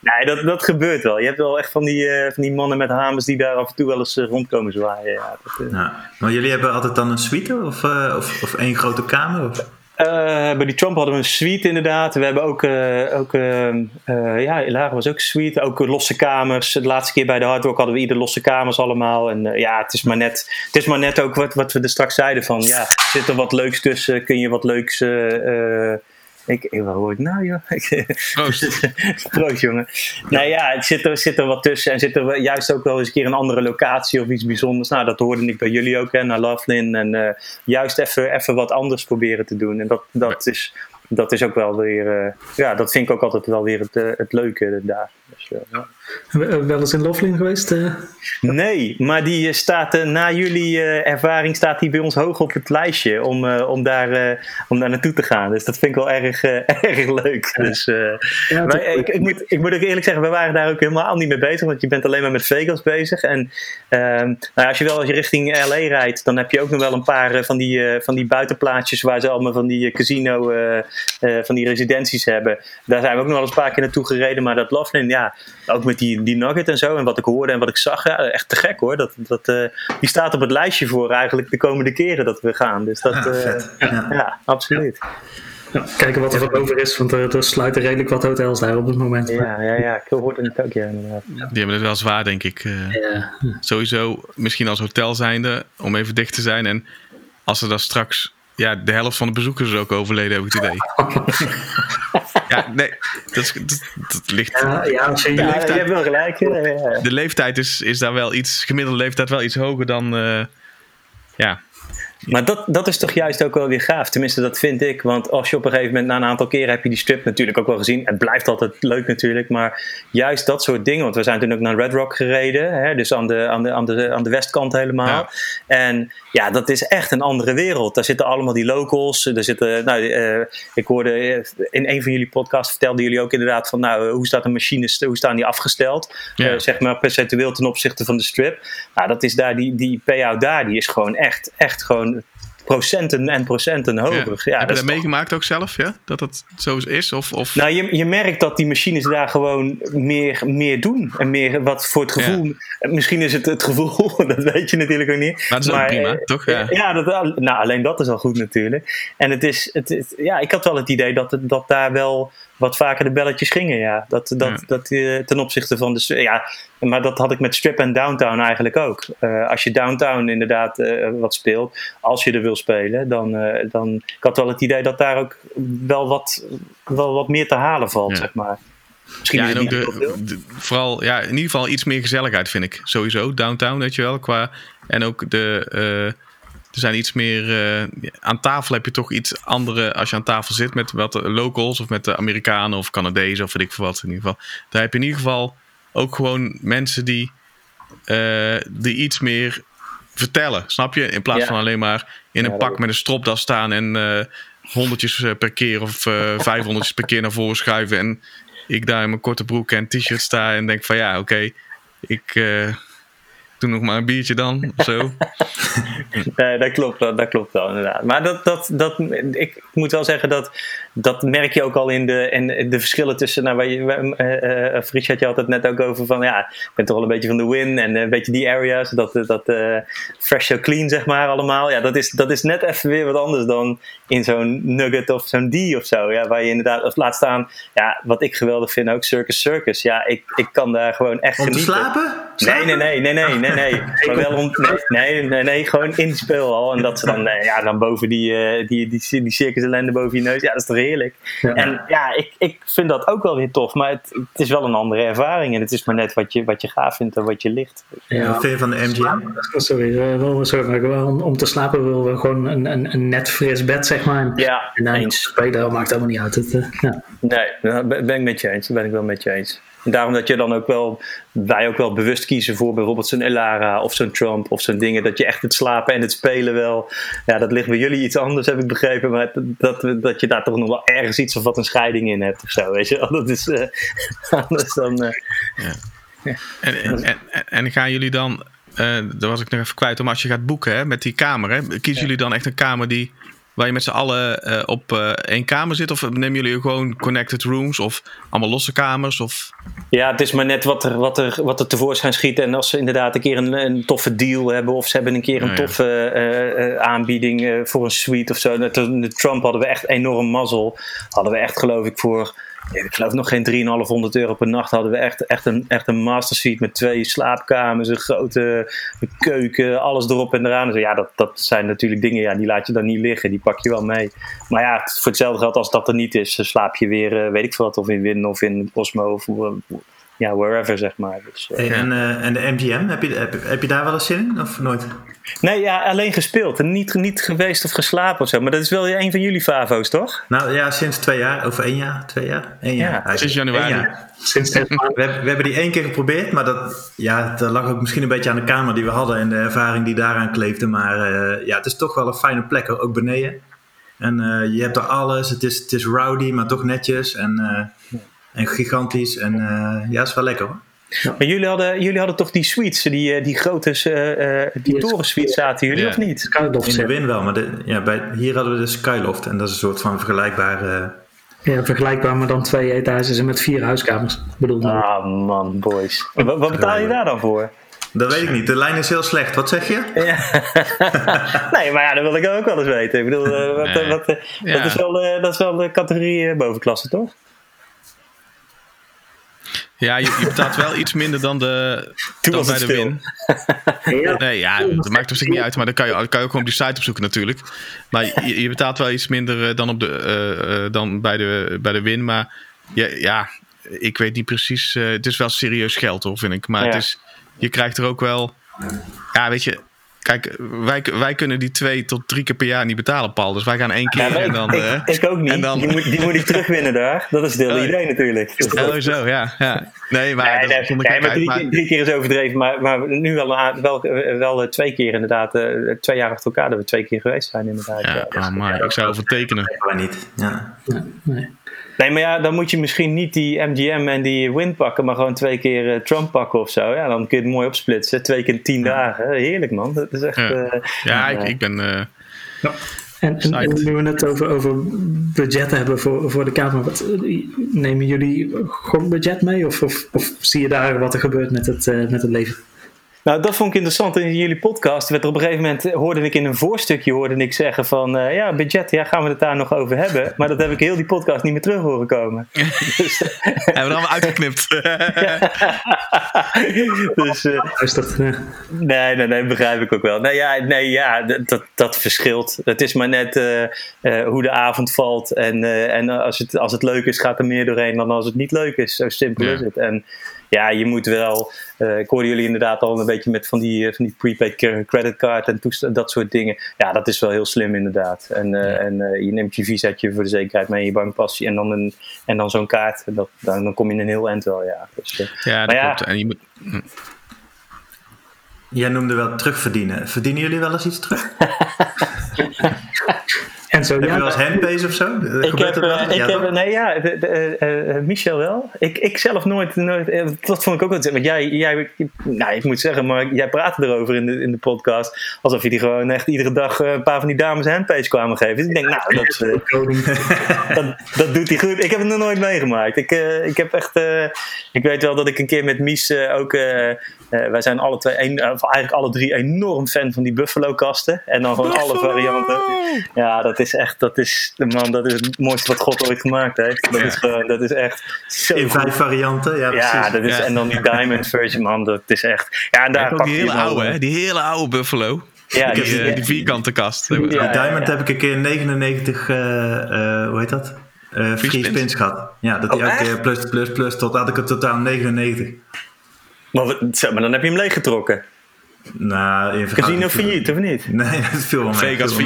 nee, dat, dat gebeurt wel. Je hebt wel echt van die, die, eh, van die mannen met hamers die daar af en toe wel eens eh, rondkomen zwaaien. Ja, dat, eh. Maar jullie hebben altijd dan een suite of, of, of één grote kamer? Of? Bij die Trump hadden we een suite inderdaad. We hebben ook, eh, ook eh, eh, ja, Ilaria was ook een suite. Ook losse kamers. De laatste keer bij de Hard Rock hadden we ieder losse kamers allemaal. En ja, het is maar net, het is maar net ook wat, wat we er straks zeiden van, ja, zit er wat leuks tussen? Kun je wat leuks... ik, ik, hoor ik nou, joh? Proost. Proost, jongen. Nou ja, het zit er, zit er wat tussen. En zit er juist ook wel eens een keer een andere locatie of iets bijzonders. Nou, dat hoorde ik bij jullie ook, hè, naar Lovelin. En eh, juist even, even wat anders proberen te doen. En dat, dat, is, dat is ook wel weer... eh, ja, dat vind ik ook altijd wel weer het, eh, het leuke daar. Dus, ja. We- Wel eens in Loveling geweest? eh? Nee, maar die eh, staat eh, na jullie eh, ervaring staat die bij ons hoog op het lijstje om, eh, om, daar, eh, om daar naartoe te gaan. Dus dat vind ik wel erg, eh, erg leuk. Dus, eh, Ja, maar ik, ik, moet, ik moet ook eerlijk zeggen, we waren daar ook helemaal niet mee bezig, want je bent alleen maar met Vegas bezig. En ehm, nou, ja, als je wel als je richting LA rijdt, dan heb je ook nog wel een paar eh, van, die, eh, van die buitenplaatsjes waar ze allemaal van die eh, casino, eh, eh, van die residenties hebben. Daar zijn we ook nog wel eens een paar keer naartoe gereden, maar dat Loveland, ja, ook met die, die Nugget en zo, en wat ik hoorde en wat ik zag, ja, echt te gek hoor. Dat, dat, eh, die staat op het lijstje voor eigenlijk de komende keren dat we gaan. Dus dat, Ah, eh, vet. Ja. ja, absoluut. ja, kijken wat er van over is, want er, er sluiten redelijk wat hotels daar op het moment. Ja, ja, ja, ik hoorde het ook, ja, inderdaad. Die hebben het wel zwaar, denk ik. eh. Ja. sowieso misschien als hotel zijnde, om even dicht te zijn. En als er dan straks, ja, de helft van de bezoekers is ook overleden, heb ik het idee. ja, nee, dat, is, dat, dat ligt... Ja, ja, je, Ja, leeftijd- je hebt wel gelijk. ja, ja, ja. De leeftijd is, is daar wel iets, gemiddelde leeftijd wel iets hoger dan, eh, ja. Maar dat, dat is toch juist ook wel weer gaaf. Tenminste, dat vind ik. Want als je op een gegeven moment, na een aantal keren heb je die strip natuurlijk ook wel gezien. Het blijft altijd leuk natuurlijk. Maar juist dat soort dingen. Want we zijn toen ook naar Red Rock gereden. Hè, dus aan de, aan, de, aan, de, aan de westkant helemaal. Ja. En ja, dat is echt een andere wereld. Daar zitten allemaal die locals. Er zitten, nou, eh, ik hoorde eh, in een van jullie podcasts vertelden jullie ook inderdaad van, nou, eh, hoe staat een machine, hoe staan die afgesteld? Ja. Zeg maar percentueel ten opzichte van de strip. Nou, dat is daar, die, die payout daar, die is gewoon echt, echt gewoon procenten en procenten ja. hoger. Ja, heb je dat toch- meegemaakt ook zelf, ja? Dat dat zo is? Of, of... nou, je, je merkt dat die machines daar gewoon meer, meer doen. En meer wat voor het gevoel. Misschien is het het gevoel, dat weet je natuurlijk ook niet. Maar dat is ook prima, eh, toch? Ja. Ja, dat, nou, alleen dat is al goed natuurlijk. En het is, het, ja, ik had wel het idee dat, het, dat daar wel wat vaker de belletjes gingen. Ja. Dat, dat, Ja. dat, eh, ten opzichte van de. Ja, maar dat had ik met Strip en Downtown eigenlijk ook. Eh, als je Downtown inderdaad eh, wat speelt, als je er wil spelen, dan, dan. Ik had wel het idee dat daar ook wel wat, wel wat meer te halen valt, Ja. zeg maar. Misschien Ja, en ook de, de- vooral, ja, in ieder geval iets meer gezelligheid vind ik. Sowieso, downtown, weet je wel. Qua, en ook de, er zijn iets meer, eh, aan tafel heb je toch iets andere, als je aan tafel zit met wat locals of met de Amerikanen of Canadezen of weet ik veel wat in ieder geval. Daar heb je in ieder geval ook gewoon mensen die, eh, die iets meer vertellen, snap je? In plaats Ja. van alleen maar in Ja, een pak met een stropdas staan en eh honderdjes per keer of vijfhonderdjes per keer naar voren schuiven en ik daar in mijn korte broek en t-shirt sta en denk van ja, oké, ik eh, doe nog maar een biertje dan of zo. Nee, dat klopt, dat, dat klopt wel inderdaad. Maar dat, dat, dat, ik moet wel zeggen dat dat merk je ook al in de, in de verschillen tussen. Nou, waar je, eh eh Fries had je altijd net ook over van ja, ik ben toch wel een beetje van de win en een beetje die areas, dat, dat eh, fresh so clean zeg maar allemaal. Ja, dat is, dat is net even weer wat anders dan in zo'n Nugget of zo'n D of zo. Ja, waar je inderdaad, of laat staan, ja, wat ik geweldig vind ook Circus Circus. Ja, ik, ik kan daar gewoon echt Om te genieten. slapen? Nee, nee, nee, nee, nee, nee, nee. Maar wel om, nee, nee, nee, nee, gewoon in die speelhal. En dat ze dan, eh, ja, dan boven die, eh, die, die, die circus ellende boven je neus. Ja, dat is toch heerlijk. Ja. En ja, ik, ik vind dat ook wel weer tof. Maar het, het is wel een andere ervaring. En het is maar net wat je, wat je gaaf vindt en wat je ligt. ja. Wat vind je van de MGM? Sorry, eh, sorry om, om te slapen willen we gewoon een, een, een net fris bed, zeg maar. Ja, en dan eens. spelen maakt helemaal niet uit. Het, eh, ja. Nee, daar ben ben ik met je eens. Daar ben ik wel met je eens. En daarom dat je dan ook wel, wij ook wel bewust kiezen voor bijvoorbeeld zo'n Elara of zo'n Trump of zo'n dingen. Dat je echt het slapen en het spelen wel, ja, dat ligt bij jullie iets anders, heb ik begrepen. Maar dat, dat, je daar toch nog wel ergens iets of wat een scheiding in hebt of zo, weet je wel. Dat is eh, anders dan... eh, En, en, en, en gaan jullie dan, eh daar was ik nog even kwijt, om als je gaat boeken hè, met die kamer, hè, kiezen jullie dan echt een kamer die waar je met z'n allen eh, op eh, één kamer zit? Of nemen jullie gewoon connected rooms of allemaal losse kamers? Of... Ja, het is maar net wat er, wat, er, wat er tevoorschijn schiet. En als ze inderdaad een keer een, een toffe deal hebben, of ze hebben een keer een Oh, toffe eh, aanbieding voor een suite of zo. De Trump hadden we echt enorm mazzel. Hadden we echt, geloof ik, voor. Ik geloof nog geen 3,500 euro per nacht hadden we echt, echt, een, echt een master suite met twee slaapkamers, een grote keuken, alles erop en eraan. Dus ja, dat, dat zijn natuurlijk dingen, ja, die laat je dan niet liggen, die pak je wel mee. Maar ja, voor hetzelfde geld als dat er niet is, slaap je weer, eh, weet ik veel wat, of in Win of in Osmo of ja, wherever, zeg maar. Dus, eh, Hey, en, eh, en de MGM, heb je, heb, heb je daar wel eens zin in of nooit? Nee, ja, alleen gespeeld en niet, niet geweest of geslapen of zo. Maar dat is wel een van jullie favo's, toch? Nou ja, sinds twee jaar, of één jaar, twee jaar? Eén jaar. Ja, sinds januari. Jaar. Sinds. We, hebben- we hebben die één keer geprobeerd, maar dat, ja, dat lag ook misschien een beetje aan de kamer die we hadden en de ervaring die daaraan kleefde. Maar eh, ja, het is toch wel een fijne plek, ook beneden. En eh, je hebt er alles, het is, het is rowdy, maar toch netjes en, eh, en gigantisch. En eh, ja, is wel lekker hoor. Maar jullie hadden, jullie hadden toch die suites, die, eh, die grote eh, eh, die Yes. torensuites zaten jullie, Ja. of niet? Skyloft, In de win wel, maar de, ja, bij, hier hadden we de Skyloft en dat is een soort van vergelijkbare... Ja, vergelijkbaar, maar dan twee etages en met vier huiskamers. Bedoel, Ah man, boys. Wat, wat betaal je daar dan voor? dat weet ik niet, de lijn is heel slecht. Wat zeg je? Ja. nee, maar ja, dat wil ik ook wel eens weten. Ik bedoel, wat, Nee. wat, Ja. dat, is wel, eh, dat is wel de categorie bovenklasse, toch? Ja, je, je betaalt wel iets minder dan, de, Toen dan was bij het de stil. win. ja, Nee, ja, dat maakt op zich niet uit, maar dan kan je, kan je ook gewoon op die site opzoeken natuurlijk. Maar je, je betaalt wel iets minder eh, dan, op de, eh, eh, dan bij, de, bij de win. Maar ja, ja ik weet niet precies. eh, het is wel serieus geld hoor, vind ik. Maar het is, je krijgt er ook wel. Ja, weet je. Kijk, wij, wij kunnen die twee tot drie keer per jaar niet betalen, Paul. Dus wij gaan één keer Ja, en ik, dan. ik, eh, ik ook niet. en dan- Die, moet, die moet ik terugwinnen daar. Dat is het hele Oh, idee natuurlijk. Oh, zo, ja. ja. Nee, maar. Nee, dat nee, vond ik nee, maar uit, drie, maar- keer- drie keer is overdreven, maar, maar nu wel, wel, wel eh, twee keer inderdaad. eh, twee jaar achter elkaar dat we twee keer geweest zijn inderdaad. Ja, ja. oh, maar ik zou over tekenen. Maar niet. Ja. nee. Nee, maar ja, dan moet je misschien niet die MGM en die Win pakken, maar gewoon twee keer eh, Trump pakken of zo. Ja, dan kun je het mooi opsplitsen. Twee keer tien dagen. Heerlijk man. Dat is echt... Ja. eh, Ja, ja. ik, ik ben. eh, En, en, en Site. nu we het over, over budget hebben voor, voor de kamer, wat, eh, nemen jullie gewoon budget mee? Of, of, of zie je daar wat er gebeurt met het, eh, met het leven? Nou, dat vond ik interessant in jullie podcast. Werd er op een gegeven moment, eh, hoorde ik in een voorstukje hoorde ik zeggen van, eh, ja, budget, ja, gaan we het daar nog over hebben? Maar dat heb ik heel die podcast niet meer terug horen komen. dus hebben we er allemaal uitgeknipt. dus eh, eh, nee, nee, nee, begrijp ik ook wel. Nee, ja, nee, ja dat, dat, verschilt. Het is maar net eh, eh, hoe de avond valt. En, eh, en als, het, als het leuk is, gaat er meer doorheen dan als het niet leuk is. Zo simpel Ja. is het. En ja, je moet wel. eh, ik hoorde jullie inderdaad al een beetje met van die, eh, van die prepaid cre- creditcard en toest- dat soort dingen. Ja, dat is wel heel slim inderdaad. En, eh, en je neemt je visaatje voor de zekerheid mee, je bankpasje en dan, een, en dan zo'n kaart. Dat, dan, dan kom je in een heel eind wel, ja. Dus, Ja, dat Maar ja. klopt. En je moet, Jij noemde wel terugverdienen. Verdienen jullie wel eens iets terug? en zo, Heb je ja, wel eens handpays of zo? Ik heb, eh, ik Ja, heb, nee, ja, de, de, eh, eh, Michel wel. Ik, ik zelf nooit, nooit dat vond ik ook wel. Want jij, jij, nou, ik moet zeggen, maar jij praatte erover in de, in de podcast. Alsof je die gewoon echt iedere dag een paar van die dames handpage kwamen geven. Dus ik denk, nou, dat, koning. dat, dat doet hij goed. Ik heb het nog nooit meegemaakt. Ik, eh, ik heb echt, eh, ik weet wel dat ik een keer met Mies eh, ook, eh, wij zijn alle twee, een, of eigenlijk alle drie enorm fan van die Buffalo kasten. En dan gewoon alle varianten. Ja, dat is echt, dat is, man, dat is het mooiste wat God ooit gemaakt heeft. Dat is gewoon, dat is echt zo In goed. vijf varianten, ja, Ja, precies. dat is, Ja. en dan die Diamond version, man, dat is echt. Ja, en Ja, daar pak die hele oude, hè? Die hele oude Buffalo. Ja, Die, die, eh, die vierkante kast. Ja. Die Diamond ja. heb ik een keer 99, eh, eh, hoe heet dat? Eh free spins. spins gehad. Ja, dat die Oh, elke keer plus, plus, plus, tot had ik het totaal 99. Maar, wat- maar dan heb je hem leeggetrokken. Nou, in Casino failliet, of niet? Nee, dat viel wel. Vegas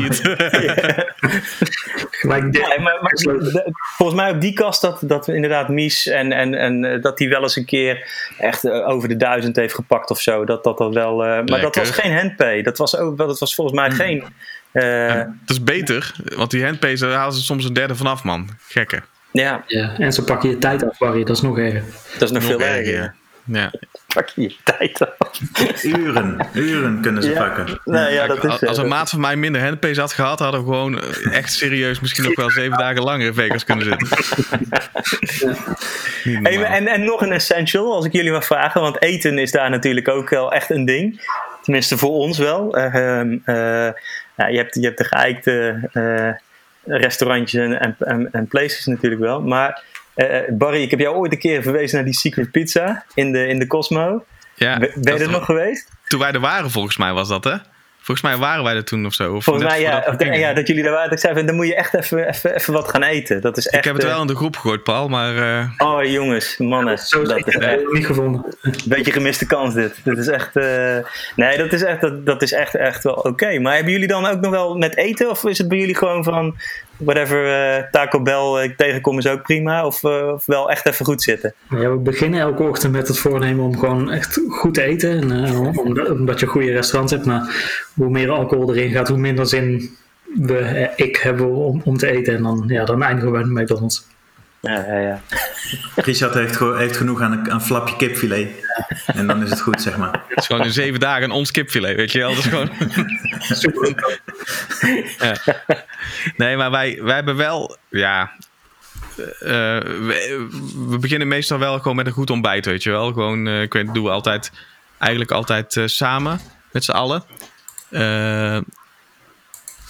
maar de- volgens mij op die kast dat, dat inderdaad Mies en, en, en eh, dat hij wel eens een keer echt eh, over de duizend heeft gepakt of zo. Dat dat, dat wel. eh, maar dat was geen handpay. Dat was, ook, dat was volgens mij geen. eh, Dat is beter, want die handpays daar halen ze soms een derde vanaf, man. Gekke. ja, ja. En ze pakken je tijd af, Barry. Dat is nog erger. dat is nog, Nog veel erger, erger. ja. Pak je je tijd af. Uren, uren kunnen ze pakken. Nou ja, dat is, als als eh, een maat van mij minder handpace had gehad, hadden we gewoon eh, echt serieus misschien nog wel zeven dagen langer in Vegas kunnen zitten. Hey, en, en nog een essential, als ik jullie mag vragen, want eten is daar natuurlijk ook wel echt een ding. Tenminste voor ons wel. Eh, ehm, eh, ja, je, hebt, je hebt de geëikte eh, restaurantjes en, en, en, en places natuurlijk wel. Maar eh, Barry, ik heb jou ooit een keer verwezen naar die Secret Pizza in de, in de Cosmo. ja, Ben je er nog geweest? Toen wij er waren, volgens mij was dat, hè? Volgens mij waren wij er toen of zo. Of Volgens mij ja, of dat jullie daar waren. Ik zei, van, dan moet je echt even, even, even wat gaan eten. Dat is echt, Ik heb het eh, wel in de groep gegooid, Paul, maar eh, Oh jongens, mannen. Zo dat ik is heb echt het niet gevonden. een beetje gemiste kans dit. Dat is echt, eh, nee, dat is echt, dat, dat is echt, echt wel oké. Maar hebben jullie dan ook nog wel met eten? Of is het bij jullie gewoon van, whatever, eh, Taco Bell ik tegenkom is ook prima? Of, eh, of wel echt even goed zitten? Ja, we beginnen elke ochtend met het voornemen om gewoon echt goed te eten. En, eh, omdat, je goede restaurant hebt. Maar hoe meer alcohol erin gaat, hoe minder zin we, eh, ik hebben om, om te eten. En dan, ja, dan eindigen we de McDonald's. Ja, ja, ja. Richard heeft, genoeg aan een, aan een flapje kipfilet. En dan is het goed, zeg maar. het is gewoon in zeven dagen een ons kipfilet, weet je wel. Dat is gewoon... Super. Nee, maar wij, wij hebben wel, ja. eh, we, we beginnen meestal wel gewoon met een goed ontbijt, weet je wel. Gewoon, eh, ik weet, doen we altijd, eigenlijk altijd eh, samen, met z'n allen. Eh,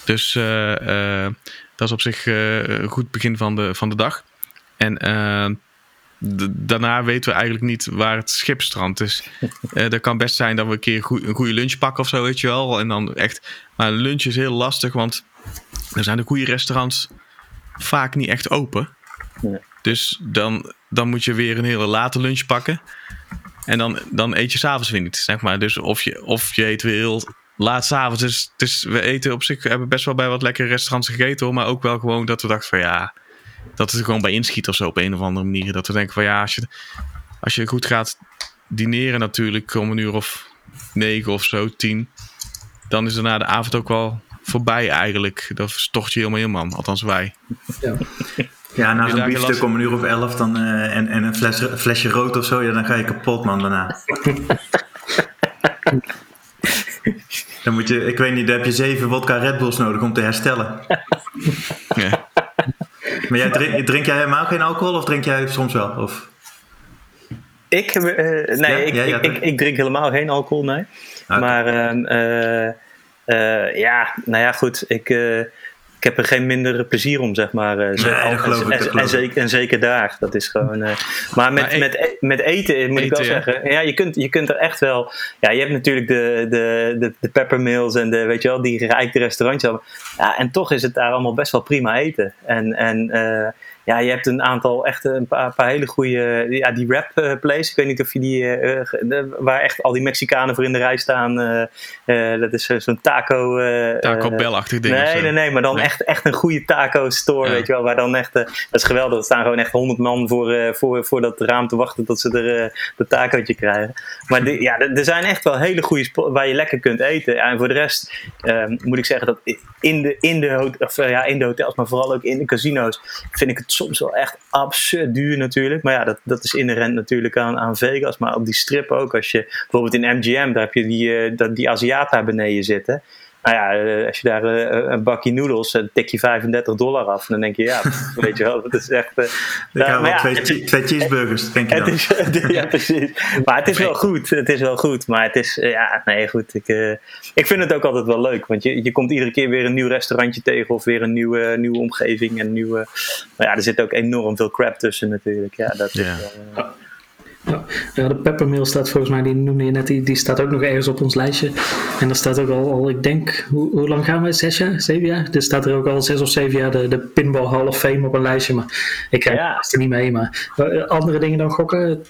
dus eh, eh, dat is op zich eh, een goed begin van de, van de dag. En eh, d- daarna weten we eigenlijk niet waar het schip strandt. Dus eh dat kan best zijn dat we een keer goe- een goede lunch pakken of zo, weet je wel. En dan echt, maar lunch is heel lastig, want er zijn de goede restaurants vaak niet echt open. Dus dan, dan moet je weer een hele late lunch pakken. En dan, dan eet je s'avonds weer niet, zeg maar. Dus of je, of je eet weer heel laat s'avonds. Dus, dus we eten op zich, hebben best wel bij wat lekkere restaurants gegeten hoor. Maar ook wel gewoon dat we dachten van ja, dat het er gewoon bij inschiet of zo op een of andere manier. Dat we denken van ja, als je, als je goed gaat dineren natuurlijk om een uur of negen of zo, tien. Dan is daarna de avond ook wel voorbij eigenlijk. Dat verstocht je helemaal in man, althans wij. Ja. Ja, na zo'n biefstuk om een uur of elf dan, eh, en, en een fles, flesje rood of zo, ja, dan ga je kapot, man, daarna. dan moet je, ik weet niet, dan heb je zeven vodka Red Bulls nodig om te herstellen. Ja. Maar jij, drink, drink jij helemaal geen alcohol of drink jij soms wel? Of? Ik, eh, nee, Ja, ik, ja, ik, ik, drink helemaal geen alcohol, nee. Oké. Maar eh, eh, ja, nou ja, goed. Ik, ik heb er geen minder plezier om, zeg maar. eh, Nee, ik, en, ik. zeker, en zeker daar. Dat is gewoon. eh, maar met, Maar met, e- met eten moet ik wel ja. zeggen. Ja, je kunt, je kunt er echt wel. Ja, je hebt natuurlijk de, de, de, de peppermills en de, weet je wel, die gerijkte restaurantjes. Ja, en toch is het daar allemaal best wel prima eten. En, en eh, ja, je hebt een aantal echt een paar, paar hele goede. Ja, die rap eh, place. Ik weet niet of je die. eh, eh, de- waar echt al die Mexicanen voor in de rij staan. dat is zo'n taco. Taco Bell-achtig ding. Nee, nee, nee, maar dan Nee. Echt, echt een goede taco store, Ja. weet je wel. Waar dan echt, dat is geweldig. Er staan gewoon echt honderd man voor, voor, voor dat raam te wachten tot ze er dat tacootje krijgen. Maar de- ja, er zijn echt wel hele goede spots waar je lekker kunt eten. Ja, en voor de rest ehm, moet ik zeggen dat in de, in, de of, ja, in de hotels, maar vooral ook in de casino's, vind ik het soms wel echt absurd duur natuurlijk. Maar ja, dat, dat is inherent natuurlijk aan, aan Vegas. Maar op die strip ook. Als je bijvoorbeeld in MGM, daar heb je die, dat, die beneden zitten. Nou ja, eh, als je daar eh, een bakje noedels, dan tik je 35 dollar af. En dan denk je, ja, weet je wel, dat is echt... eh, Ik nou, hou maar wel ja, twee, het- che- twee cheeseburgers, denk je het dan. is, ja, precies. Maar het is wel goed. Het is wel goed. Maar het is, eh, ja, nee, goed. Ik, eh, ik vind het ook altijd wel leuk. Want je, je komt iedere keer weer een nieuw restaurantje tegen. Of weer een nieuwe, nieuwe omgeving. En nieuwe, maar ja, er zit ook enorm veel crap tussen natuurlijk. Ja, dat is, eh, Ja, ja, de peppermill staat volgens mij, die noemde je net, die, die staat ook nog ergens op ons lijstje. En daar staat ook al, al ik denk, hoe, hoe lang gaan we? Zes jaar? Zeven jaar? Er staat er ook al zes of zeven jaar de, de Pinball Hall of Fame op een lijstje. Maar ik krijg Ja. het er niet mee. Maar eh, andere dingen dan gokken?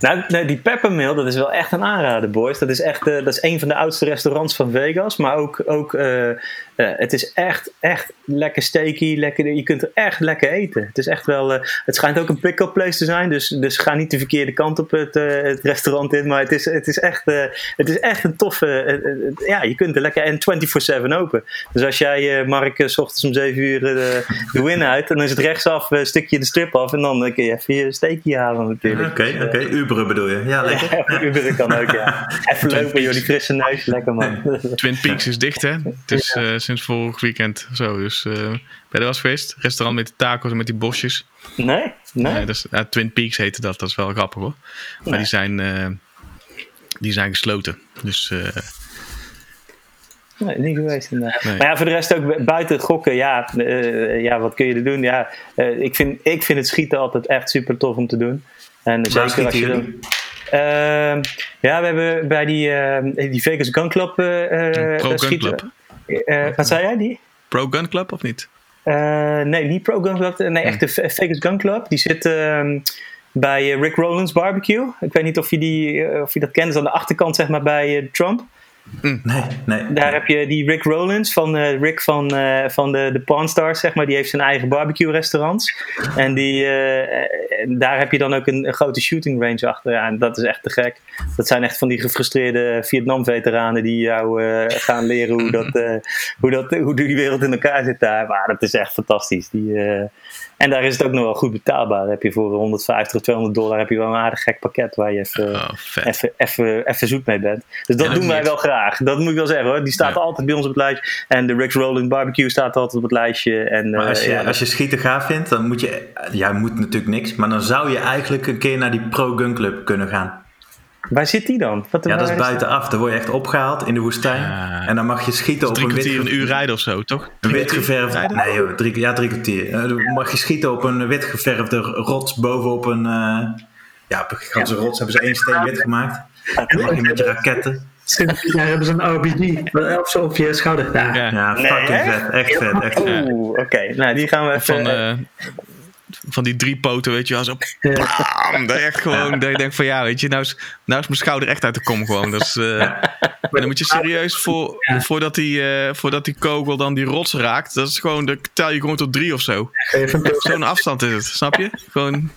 Nou, nee, die Peppermill, dat is wel echt een aanrader, boys. Dat is echt eh, dat is een van de oudste restaurants van Vegas. Maar ook, ook eh, eh, het is echt, echt lekker steaky. Lekker, je kunt er echt lekker eten. Het is echt wel, eh, het schijnt ook een pick-up place te zijn. Dus, dus ga niet de verkeerde kant op het, eh, het restaurant in. Maar het is, het is, echt, eh, het is echt een toffe, ja, je kunt er lekker, en 24-7 open. Dus als jij, eh, Mark, s ochtends om 7 uur de win uit, dan is het rechtsaf, eh, stuk je de strip af. En dan kun je even je steakje halen natuurlijk. Oké, oké. Uber Uberen bedoel je? Ja, lekker. Ja, Uber kan ook, ja. Even lopen, joh, die frisse neus. Lekker, man. Twin Peaks is dicht, hè? Het is eh, sinds vorig weekend zo. Dus eh, ben je er was geweest? Restaurant met die tacos en met die bosjes. Nee? Nee? Ja, Twin Peaks heette dat. Dat is wel grappig, hoor. Maar Nee. die, zijn, eh, die zijn gesloten. Dus eh, Nee, niet geweest inderdaad. Nee. Maar ja, voor de rest ook buiten het gokken, ja, eh, ja wat kun je er doen? Ja, eh, ik, vind, ik vind het schieten altijd echt super tof om te doen. En zeker als je dan... Ehm, ja, we hebben bij die, eh, die Vegas Gun Club eh, eh, Pro Gun schieten. Club. Eh, wat zei jij, die? Pro Gun Club of niet? Eh, nee, niet Pro Gun Club. Nee, echt de Ve- Vegas Gun Club. Die zit ehm, bij eh, Rick Rollins Barbecue. Ik weet niet of je, die, eh, of je dat kent. Dat is aan de achterkant, zeg maar, bij eh, Trump. Nee, nee. Daar heb je die Rick Rollins van eh, Rick van, eh, van de, de Pawn Stars, zeg maar. Die heeft zijn eigen barbecue restaurants. En die, eh, en daar heb je dan ook een, een grote shooting range achteraan. Dat is echt te gek. Dat zijn echt van die gefrustreerde Vietnam-veteranen die jou eh, gaan leren hoe, dat, eh, hoe, dat, hoe die wereld in elkaar zit daar. Maar dat is echt fantastisch. Die, eh, en daar is het ook nog wel goed betaalbaar. Dan heb je voor 150 of 200 dollar heb je wel een aardig gek pakket waar je even, Oh, even, even, even zoet mee bent. Dus dat doen wij niet. wel graag. Dat moet ik wel zeggen hoor. Die staat Ja. altijd bij ons op het lijstje. En de Rick's Rolling Barbecue staat altijd op het lijstje. En, Maar als eh, je, ja, als je schieten gaaf vindt, dan moet je... Ja, moet natuurlijk niks. Maar dan zou je eigenlijk een keer naar die Pro Gun Club kunnen gaan. Waar zit die dan? Wat, Ja, dat is buitenaf. Dan word je echt opgehaald in de woestijn. Ja. En dan mag je schieten op Drie een wit, een uur rijden of zo, toch? een Drie wit kwartier geverfd... rijden? Nee joh, drie, ja, drie kwartier. Eh, Dan mag je schieten op een wit geverfde rots bovenop een... eh, ja, op een gigantische rots hebben ze één steen wit gemaakt. Dan mag je met je raketten. Sinds jaar hebben ze een RPG of zo op je schouder. Ja, Ja. Nee, fucking echt? vet. Echt vet, echt vet. Oeh, oké. Nou, die gaan we even... Van, eh, van die drie poten, weet je wel. Zo, bam, je echt gewoon, dat je denkt van ja, weet je, nou is, nou is mijn schouder echt uit de kom gewoon. Dat is, eh, dan moet je serieus, voor, Ja. voordat, die, eh, voordat die kogel dan die rots raakt, dat is gewoon, dan tel je gewoon tot drie of zo. Zo'n afstand is het, snap je? Gewoon,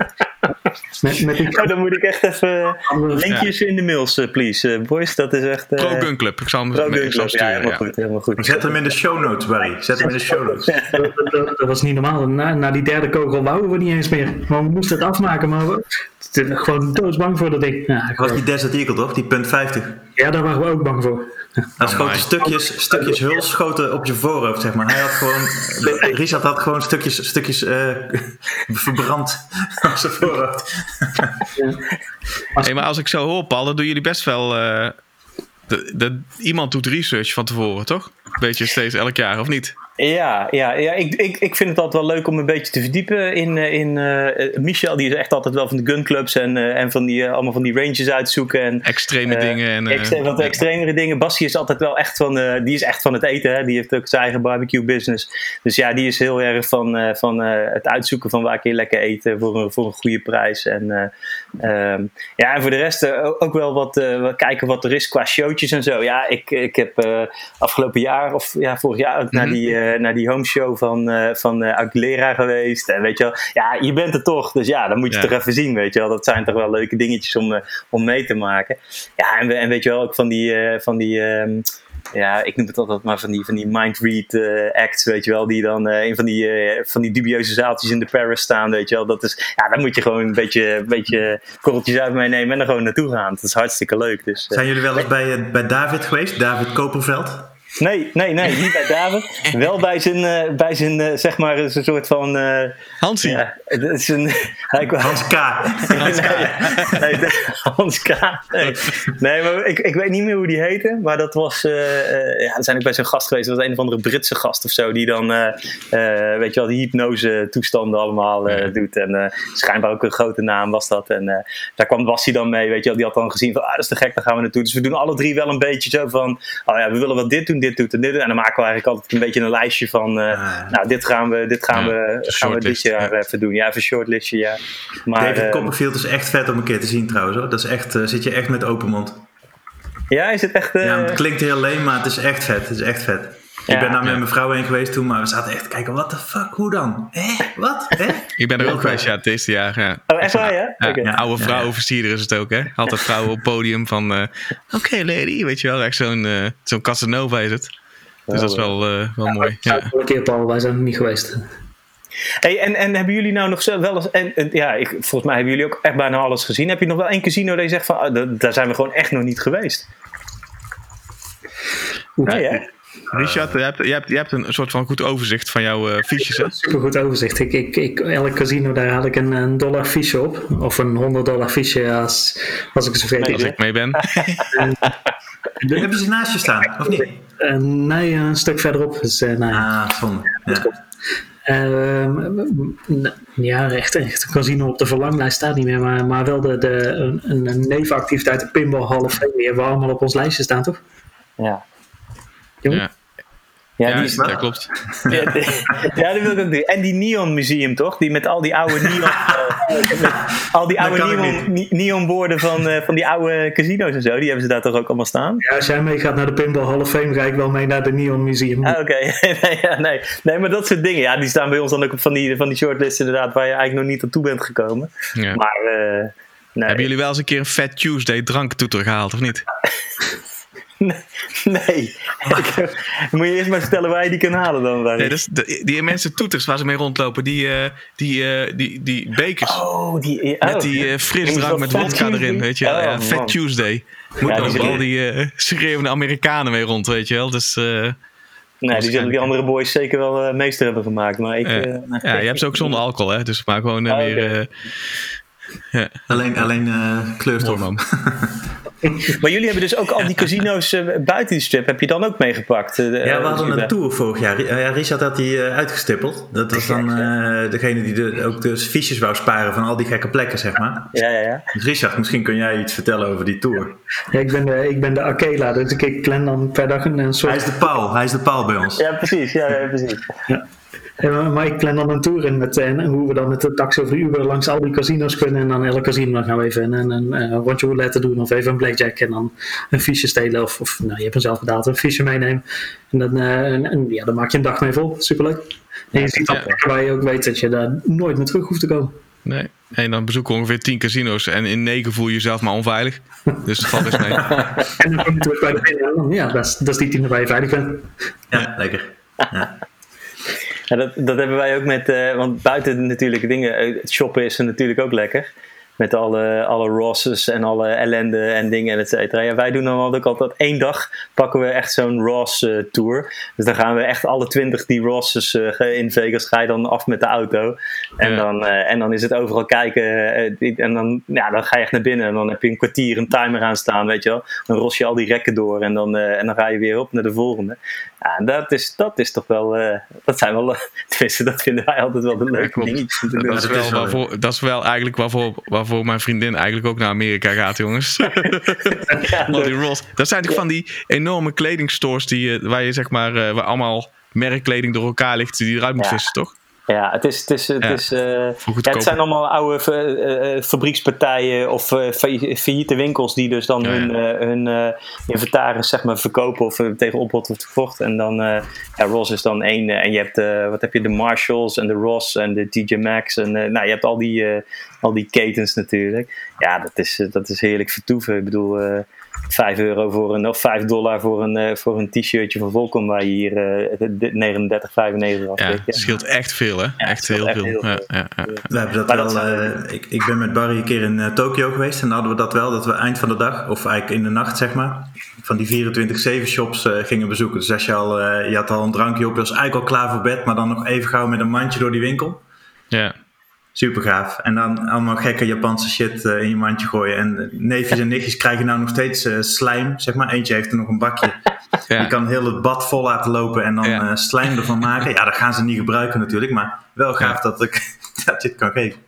met, met die oh, dan moet ik echt even... andere Linkjes in de mails, eh, please. Eh, boys, dat is echt... eh, Pro Gun Club. Ik zal hem, Pro Gun. Ja, sturen. helemaal ja. goed. Helemaal goed. Zet hem in de show notes, Barry. Zet hem in de show notes. dat, dat- dat was niet normaal. Na, na die derde kogel wouden we niet eens meer. Maar we moesten het afmaken. Maar we zijn gewoon doodsbang voor dat ding. Ja, Dat was die Desert Eagle toch? Die punt 50. ja, daar waren we ook bang voor. Dat schoten stukjes, stukjes huls schoten op je voorhoofd, zeg maar. Hij had gewoon, Richard had gewoon stukjes, stukjes eh, verbrand op zijn voorhoofd. Hey, maar als ik zo hoor, Paul, dan doen jullie best wel... eh, de, de, iemand doet research van tevoren, toch? Beetje steeds elk jaar, of niet? Ja, ja, ja ik, ik, ik vind het altijd wel leuk om een beetje te verdiepen in. eh, in eh, Michel, die is echt altijd wel van de gunclubs en, eh, en van die, eh, allemaal van die ranges uitzoeken. En, Extreme eh, dingen. En, eh, extre- wat extremere dingen. Bassie is altijd wel echt van, eh, die is echt van het eten. Hè? Die heeft ook zijn eigen barbecue business. Dus ja, die is heel erg van, eh, van eh, het uitzoeken van waar kun je lekker eten voor een, voor een goede prijs. En, eh, ehm, ja, en voor de rest eh, ook- wel wat eh, kijken wat er is qua showtjes en zo. Ja, ik, ik heb eh, afgelopen jaar of ja, vorig jaar ook naar Mhm. die, naar die home show van, van Aguilera geweest. En weet je wel, ja, je bent er toch. Dus ja, dan moet je Ja. toch even zien, weet je wel. Dat zijn toch wel leuke dingetjes om, om mee te maken. Ja, en, en weet je wel, ook van die, van die ehm, ja, ik noem het altijd maar van die, van die mind read eh, acts, weet je wel, die dan eh, in van die, eh, van die dubieuze zaaltjes in de Paris staan, weet je wel. Dat is, ja, daar moet je gewoon een beetje, een beetje korreltjes uit meenemen en er gewoon naartoe gaan. Dat is hartstikke leuk. Dus, Zijn jullie wel eens bij, bij David geweest? David Koperveld? Nee, nee, nee, niet bij David. Wel bij zijn, eh, bij zijn eh, zeg maar, een soort van, eh, Hansie. ja, het is een, hij, Hans K. nee, nee, de- Hans K. Nee, nee maar ik, ik weet niet meer hoe die heette. Maar dat was. eh eh, ja, zijn ook bij zo'n gast geweest. Dat was een of andere Britse gast of zo. Die dan. eh, eh, weet je wel, die hypnose toestanden allemaal eh, doet. En eh, schijnbaar ook een grote naam was dat. En eh, daar kwam Bassie dan mee. Weet je wel, die had dan gezien van. Ah, dat is te gek, daar gaan we naartoe. Dus we doen alle drie wel een beetje zo van. Oh ja, we willen wel dit doen, dit doen en dit. En dan maken we eigenlijk altijd een beetje een lijstje van. eh, Ah. nou, dit gaan we, dit gaan Ja, we, een gaan we dit jaar ja. even doen. Ja, even shortlistje, ja. Maar, David eh, Copperfield is echt vet om een keer te zien trouwens. Hoor. Dat is echt, eh, zit je echt met open mond. ja, is het echt. eh, Ja, het klinkt heel leem, maar het is echt vet. Het is echt vet. Ja. ik ben daar met mijn vrouw heen geweest toen, maar we zaten echt te kijken, what the fuck, hoe dan? Hé, wat? Hé? Ik ben er ook geweest, ja, het eerste jaar. Ja. Oh, echt waar, ja? Oude Ja, vrouw ja. versierder is het ook, hè? Altijd vrouwen op het podium van... eh, Oké, lady, weet je wel. Echt zo'n eh, zo'n Casanova is het. Dus dat is wel, eh, wel mooi. Ja. Een keer, Paul, wij zijn er niet geweest. Hey, en, en hebben jullie nou nog wel eens. En, en, ja, ik, volgens mij hebben jullie ook echt bijna alles gezien. Heb je nog wel één casino dat je zegt van. ah, da- daar zijn we gewoon echt nog niet geweest? Nee, hè? Richard, je hebt, je, hebt, je hebt een soort van goed overzicht van jouw eh, fiches. Hè? Super goed overzicht. Ik, ik, ik, elk casino daar haal ik een, een dollar fiche op. Of een 100 dollar fiche als, als ik zover Nee, Als ik mee ben. Heb je ze naast je staan, of niet? Eh, nee, een stuk verderop. Dus, nee. Ah, zonde. Ja. Ehm, n- ja, echt, echt een casino op de verlanglijst staat niet meer. Maar, maar wel de, de, een, een nevenactiviteit, de Pinball Hall of Fame, die hebben we allemaal op ons lijstje staan, toch? Ja. Ja, Ja, ja, die is, dat klopt. ja, die- ja, die wil ik ook doen. En die Neon Museum, toch? Die met al die oude neon, eh, al die oude neon, ne- neonborden van, eh, van die oude casino's en zo. Die hebben ze daar toch ook allemaal staan? Ja, als jij meegaat naar de Pinball Hall of Fame, ga ik wel mee naar de Neon Museum. Ah, Oké, nee, ja, nee. nee, maar dat soort dingen, ja, die staan bij ons dan ook op van die, van die shortlists inderdaad, waar je eigenlijk nog niet aan toe bent gekomen. Ja. Maar, eh, nee. Hebben jullie wel eens een keer een Fat Tuesday dranktoeter gehaald, of niet? Nee. Ik- moet je eerst maar vertellen waar je die kan halen dan. Nee, dat is de- die mensen toeters waar ze mee rondlopen, die, eh, die, eh, die, die bekers. Oh, die... Oh. Met die eh, frisdrank met Tuesday? erin, weet je wel. Oh, ja. Fat Tuesday. Moet Ja, dan die op al die eh, schreeuwende Amerikanen mee rond, weet je wel. Dus eh, Nee, die zullen die andere boys zeker wel eh, meester hebben gemaakt. Maar ik... eh, eh, nee. ja, je hebt ze ook zonder alcohol, hè. Dus maar gewoon eh, Oh, weer... eh, ja, Alleen, alleen eh, kleurstof. Maar jullie hebben dus ook al die casino's eh, buiten die strip, heb je dan ook meegepakt? eh, Ja, we hadden een tour vorig jaar. Ja, Richard had die eh, uitgestippeld. Dat was dan eh, degene die de, ook de fiches wou sparen van al die gekke plekken, zeg maar. Ja, ja, ja. Dus Richard, misschien kun jij iets vertellen over die tour. Ja, ik, ben de, ik ben de Akela, dus ik- ik plan dan per dag een, een soort... Hij is de paal, hij is de paal bij ons. Ja, precies. Ja, ja, precies. Ja, maar- maar ik plan dan een tour in met en hoe we dan met de taxi over de Uber langs al die casinos kunnen. En dan elk casino dan gaan we even een, een, een rondje roulette doen of even een blackjack en dan een fiche stelen. Of, of nou, je hebt hem zelf een fiche meenemen. En dan, eh, en, en ja, dan maak je een dag mee vol. Superleuk. En je ziet ja. dan plekken waar je ook weet dat je daar nooit meer terug hoeft te komen. Nee. En dan bezoeken we ongeveer 10 casino's. En in 9 voel je jezelf maar onveilig. Dus dat valt best mee. En dan kom je terug bij de binnen. Ja, dat is, dat is die tien waar je veilig bent. Ja, lekker. Ja. Ja, dat, dat hebben wij ook met, eh, want buiten natuurlijk dingen, eh, shoppen is natuurlijk ook lekker. Met alle, alle Rosses en alle ellende en dingen en et cetera. Ja, wij doen dan ook altijd één dag pakken we echt zo'n Ross eh, tour. Dus dan gaan we echt alle twintig die Rosses eh, in Vegas ga je dan af met de auto. En, Ja. dan, eh, en dan is het overal kijken. eh, en dan, ja, dan ga je echt naar binnen en dan heb je een kwartier een timer aan staan, weet je wel. Dan ros je al die rekken door en dan, eh, en dan ga je weer op naar de volgende. Ja, en dat is, dat is toch wel, eh, dat zijn wel, tenminste dat vinden wij altijd wel de leuke dingetjes. Dat is, wel wel- waarvoor, dat is wel eigenlijk waarvoor, waarvoor mijn vriendin eigenlijk ook naar Amerika gaat, jongens. Ja, Al die rolls. Dat zijn toch van die enorme kledingstores die, je- waar je zeg maar, eh, waar allemaal merkkleding door elkaar ligt, die je eruit moet Ja. vissen, toch? Ja, het, is, het, is, het, Ja, is, eh, ja, het zijn allemaal oude eh, eh, fabriekspartijen of fa- failliete winkels die dus dan Ja, hun, hun inventaris zeg maar, verkopen of tegen opbod wordt verkocht. En dan, ja, Ross is dan één. en je hebt, wat heb je, de Marshalls en de Ross en de TJ Maxx. En nou, je hebt al die, al die ketens natuurlijk. Ja, dat is, dat is heerlijk vertoeven. Ik bedoel, 5 euro voor een, of 5 dollar voor een, eh, voor een t-shirtje van Volcom waar je hier eh 39,95 Ja, het scheelt echt veel, hè? echt heel echt veel. eh, ik, ik ben met Barry een keer in eh, Tokio geweest en dan hadden we dat wel, dat we eind van de dag, of eigenlijk in de nacht zeg maar, van die 24-7 shops eh, gingen bezoeken. Dus als je al, eh, je had al een drankje op, je was eigenlijk al klaar voor bed, maar dan nog even gauw met een mandje door die winkel. Ja. Super gaaf. En dan allemaal gekke Japanse shit eh, in je mandje gooien. En neefjes en nichtjes krijgen nou nog steeds eh, slijm, zeg maar. Eentje heeft er nog een bakje. Ja. Je kan heel het bad vol laten lopen en dan Ja. eh, slijm ervan maken. Ja, dat gaan ze niet gebruiken natuurlijk, maar wel gaaf Ja. dat, ik, dat je het kan geven.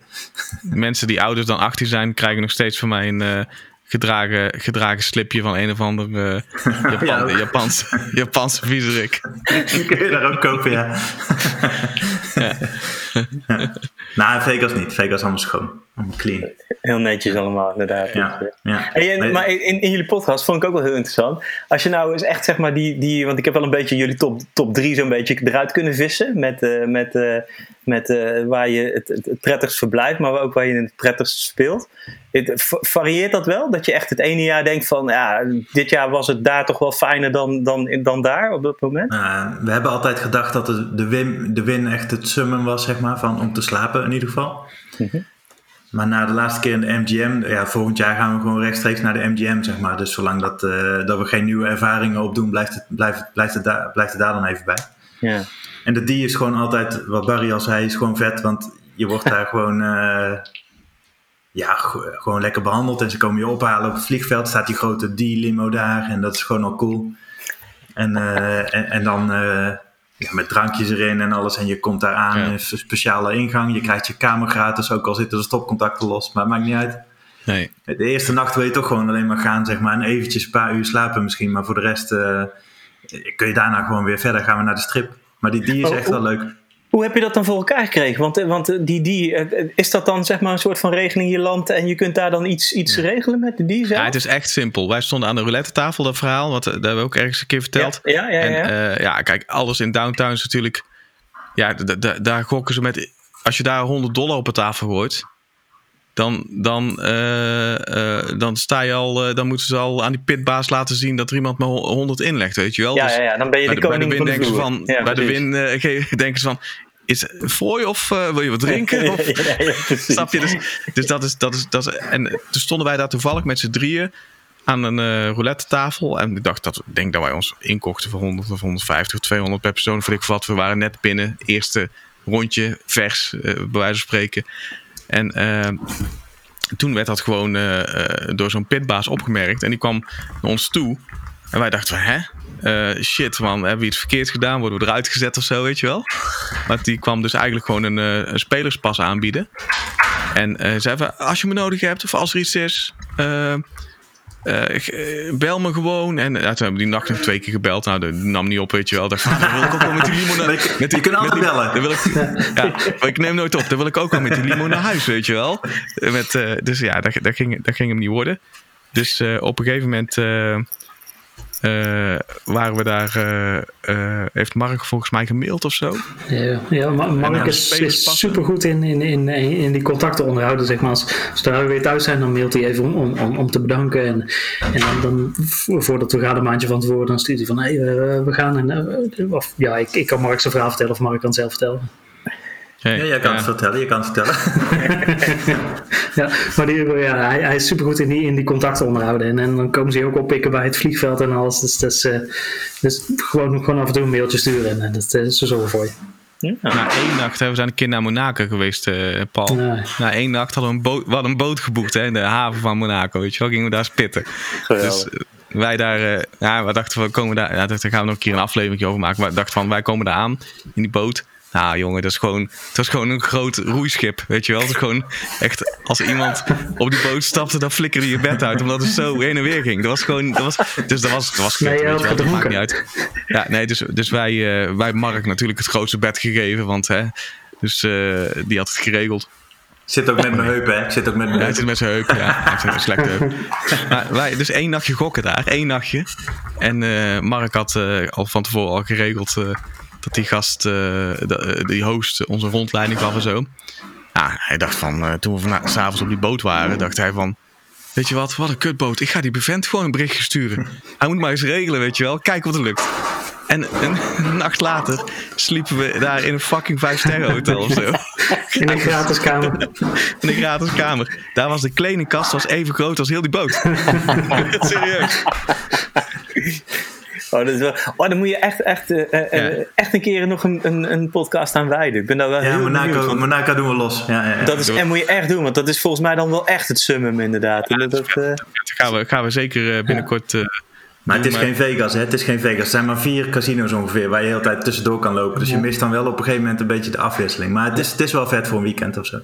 Mensen die ouder dan 18 zijn, krijgen nog steeds van mij een gedragen, gedragen slipje van een of ander eh, Japan, Ja. Japanse, Japanse viezerik. Die kun je daar ook kopen, ja. Ja. Nou, Vegas niet. Vegas is allemaal schoon. Allemaal clean. Heel netjes allemaal, inderdaad. Ja, ja. En, Maar- in, in jullie podcast vond ik ook wel heel interessant. Als je nou eens echt zeg maar die, die want ik heb wel een beetje jullie top, top drie zo'n beetje eruit kunnen vissen. Met, eh, met, eh, met eh, waar je het, het, prettigst verblijft, maar ook waar je het prettigst speelt. Het, va- varieert dat wel? Dat je echt het ene jaar denkt van ja, dit jaar was het daar toch wel fijner dan, dan, dan daar op dat moment? Uh, we hebben altijd gedacht dat de, de, win, de win echt het summum was, zeg maar, van om te slapen in ieder geval. Maar na de laatste keer in de MGM, ja, volgend jaar gaan we gewoon rechtstreeks naar de MGM, zeg maar. Dus zolang dat, eh, dat we geen nieuwe ervaringen opdoen, blijft het, blijft, blijft, het daar, blijft het daar dan even bij. Ja. En de D is gewoon altijd, wat Barry al zei, is gewoon vet. Want je wordt daar gewoon, eh, ja, gewoon lekker behandeld. En ze komen je ophalen op het vliegveld. Staat die grote D-limo daar. En dat is gewoon al cool. En, eh, en, en dan ja, met drankjes erin en alles. En je komt daar aan, Ja. een speciale ingang. Je krijgt je kamer gratis, ook al zitten de stopcontacten los. Maar het maakt niet uit. Nee. De eerste nacht wil je toch gewoon alleen maar gaan, zeg maar. En eventjes een paar uur slapen misschien. Maar voor de rest eh, kun je daarna gewoon weer verder. Gaan we naar de strip. Maar die die is Oh, echt wel leuk. Hoe heb je dat dan voor elkaar gekregen? Want, eh, want eh, die, die, eh, is dat dan zeg maar een soort van regeling in je land en je kunt daar dan iets, iets regelen met die zelf? Ja, het is echt simpel. Wij stonden aan de roulette tafel, dat verhaal. Want eh, dat hebben we ook ergens een keer verteld. Ja, ja, ja. En ja. ja, kijk, alles in downtown is natuurlijk. Ja, daar gokken ze met. Als je daar 100 dollar op de tafel gooit. Dan, dan, eh, eh, dan sta je al. eh, dan moeten ze al aan die pitbaas laten zien dat er iemand maar 100 inlegt, weet je wel? ja, Dus ja, ja, dan ben je de de, bij de koning win denken van. Ja, bij de win denken ze van. Is het voor je of wil je wat drinken? Of. Snap je? Dus, dus dat is, dat is, dat is. En toen stonden wij daar toevallig met z'n drieën aan een roulette tafel. En ik dacht dat, ik denk dat wij ons inkochten voor 100 of 150 of 200 per persoon. Voor ik wat. We waren net binnen. Eerste rondje vers, bij wijze van spreken. En eh, toen werd dat gewoon eh, eh, door zo'n pitbaas opgemerkt. En die kwam naar ons toe. En wij dachten van, hè? Shit man, hebben we iets verkeerd gedaan? Worden we eruit gezet of zo, weet je wel? Maar die kwam dus eigenlijk gewoon een, een spelerspas aanbieden. En zei van, als je me nodig hebt of als er iets is, eh, eh, eh, bel me gewoon. En ja, toen hebben we die nacht nog twee keer gebeld. Nou, dat nam niet op, weet je wel. Dacht van, dan wil ik ook wel met die limo naar... Maar je- kunt altijd bellen. dan wil ik, ja, maar ik neem nooit op. Dan wil ik ook wel met die limo naar huis, weet je wel. Eh, Met, eh, dus ja, dat, dat, ging, dat ging hem niet worden. Dus eh, op een gegeven moment eh, eh, waren we daar... eh, eh, heeft Mark volgens mij gemaild of zo? Ja, ja Mark is, is passen. super goed in, in, in, in die contacten onderhouden. Zeg maar. Als, zodra we weer thuis zijn, dan mailt hij even om, om, om, om te bedanken. En, en dan, dan, vo- voordat we gaan, een maandje van tevoren, dan stuurt hij van: hé, hey, we, we gaan. En, eh, of ja, ik, ik kan Mark zijn verhaal vertellen, of Mark kan het zelf vertellen. Hey, Ja, jij kan ja. het vertellen, je kan het vertellen. Ja, maar die, ja, hij, hij is super goed in die, in die contacten onderhouden. En, en dan komen ze je ook oppikken bij het vliegveld en alles. Dus, dus, eh, dus gewoon, gewoon af en toe een mailtje sturen en, en dat is zorgen voor je. Na één nacht, hè, we zijn een keer naar Monaco geweest, eh, Paul. Nee. Na één nacht hadden we een boot, we hadden een boot geboekt hè, in de haven van Monaco. Weet je wel, gingen we daar spitten. Geweldig. Dus eh, wij daar, eh, ja, we dachten we komen daar, ja, daar gaan we nog een keer een aflevering over maken. Maar we dachten van, wij komen daar aan in die boot. Nou jongen, dat is gewoon, het was gewoon een groot roeischip, weet je wel. Het is gewoon echt, als iemand op die boot stapte, dan flikkerde je bed uit. Omdat het zo heen en weer ging. Dat was gewoon, dat was, dus dat was, dat was kut, Nee, je weet had je wel. Dat maakt niet uit. Ja, nee, dus, dus wij, eh, wij Mark natuurlijk het grootste bed gegeven. Want hè, dus eh, die had het geregeld. Zit ook met mijn heupen, hè? Zit ook met mijn Ja, hij zit met zijn heup. Ja, hij heeft een slechte heup. Maar wij, dus één nachtje gokken daar. één nachtje. En eh, Mark had eh, al van tevoren al geregeld eh, dat die gast, de- eh, die host, onze rondleiding gaf en zo. Ja, hij dacht van, eh, toen we vana- s'avonds op die boot waren, dacht hij van... Weet je wat, wat een kutboot. Ik ga die bevent gewoon een berichtje sturen. Hij moet maar eens regelen, weet je wel. Kijken wat er lukt. En een, een nacht later sliepen we daar in een fucking vijf sterren hotel of zo. In een gratis kamer. In een gratis kamer. Daar was de kledingkast was even groot als heel die boot. Serieus. Oh, dat is wel, oh, dan moet je echt, echt, eh, eh, eh, Ja. echt een keer nog een, een, een podcast aan wijden. Ik ben daar wel Ja, heel. Monaco, doen we los. Ja, ja, ja. Dat is, en moet je echt doen, want dat is volgens mij dan wel echt het summum inderdaad. En dat, dat, eh, Dat gaan we, gaan we zeker eh, binnenkort... eh, Maar het is maar- geen Vegas, hè? Het is geen Vegas. Er zijn maar vier casinos ongeveer waar je de hele tijd tussendoor kan lopen. Dus je mist dan wel op een gegeven moment een beetje de afwisseling. Maar het is, het is wel vet voor een weekend of zo.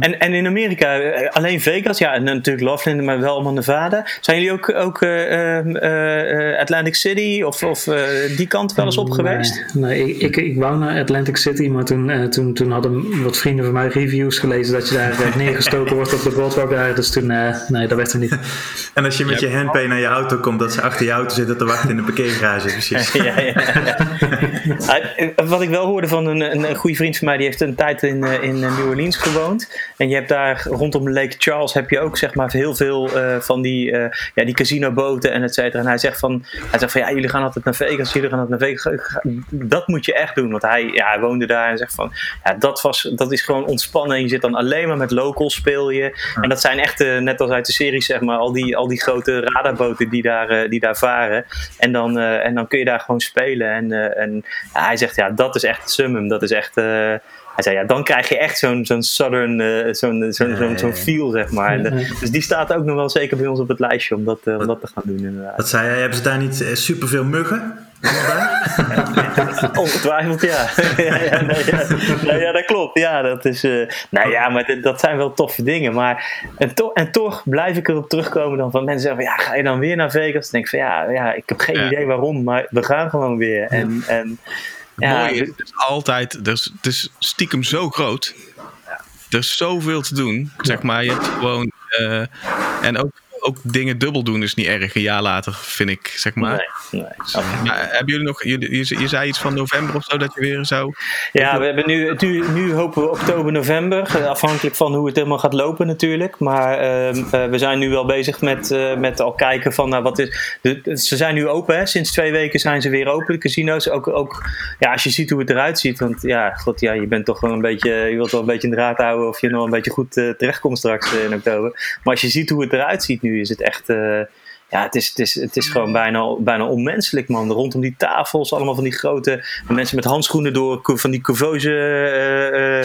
En, en in Amerika, eh, alleen Vegas, ja, en natuurlijk Loveland, maar wel allemaal Nevada. Zijn jullie ook, ook eh, ehm, eh, eh, Atlantic City of, of eh, die kant wel eens op geweest? Nee, nee, ik, ik, ik wou naar Atlantic City, maar toen, eh, toen, toen hadden wat vrienden van mij reviews gelezen dat je daar neergestoken wordt op de boardwalk daar. Dus toen, eh, nee, dat werd er niet. En als je met je handpay naar je auto komt, dat ze achter je auto zitten te wachten in de parkeergarage. Precies. ja, ja, ja. Ah, Wat ik wel hoorde van een, een, een goede vriend van mij, die heeft een tijd in, in New Orleans gewoond. En je hebt daar rondom Lake Charles heb je ook zeg maar heel veel eh, van die, eh ja, die casinoboten en et cetera. En hij zegt van, hij zegt van ja, jullie gaan altijd naar Vegas, jullie gaan altijd naar Vegas. Dat moet je echt doen, want hij, ja, hij woonde daar en zegt van, ja, dat, was, dat is gewoon ontspannen. En je zit dan alleen maar met locals speel je. En dat zijn echt, net als uit de serie zeg maar, al die, al die grote radarboten die daar, eh, die daar varen. En dan, en dan kun je daar gewoon spelen. En, en ja, hij zegt, ja, dat is echt summum. Dat is echt... hij zei, ja, dan krijg je echt zo'n zo'n southern, eh, zo'n zo'n zo'n zo'n feel, zeg maar. En, eh, dus die staat ook nog wel zeker bij ons op het lijstje om dat, eh, om dat te gaan doen, inderdaad. Wat zei jij? Hebben ze daar niet superveel muggen? Ongetwijfeld, ja. ja, ja, nee, ja. Ja, dat klopt. Ja, dat is. eh nou ja, maar dit- dat zijn wel toffe dingen. Maar, en, to- en toch blijf ik erop terugkomen dan van mensen zeggen: van, ja, ga je dan weer naar Vegas? Dan denk ik van ja, ja ik heb geen Ja. idee waarom, maar we gaan gewoon weer. En, en ja, Mooi is dus altijd, er is, het is stiekem zo groot. Er is zoveel te doen, zeg maar. Je hebt gewoon, eh, en ook, ook dingen dubbel doen is niet erg, een jaar later, vind ik, zeg maar. nee. Maar hebben jullie nog, jullie, je, je zei iets van november of zo, dat je weer zou... Ja, we hebben nu, nu, nu hopen we oktober, november. eh, Afhankelijk van hoe het helemaal gaat lopen natuurlijk. Maar ehm, eh, we zijn nu wel bezig met, eh, met al kijken van nou, wat is. De, ze zijn nu open, hè? sinds twee weken zijn ze weer open, de casino's. Ook, ook ja, als je ziet hoe het eruit ziet. Want ja, god, ja, je bent toch wel een beetje. Je wilt wel een beetje in de raad houden of je nog een beetje goed eh, terechtkomt straks eh, in oktober. Maar als je ziet hoe het eruit ziet nu, is het echt. Ja, het is, het, is, het is gewoon bijna, bijna onmenselijk, man. Rondom die tafels, allemaal van die grote mensen met handschoenen door, van die couveuse eh,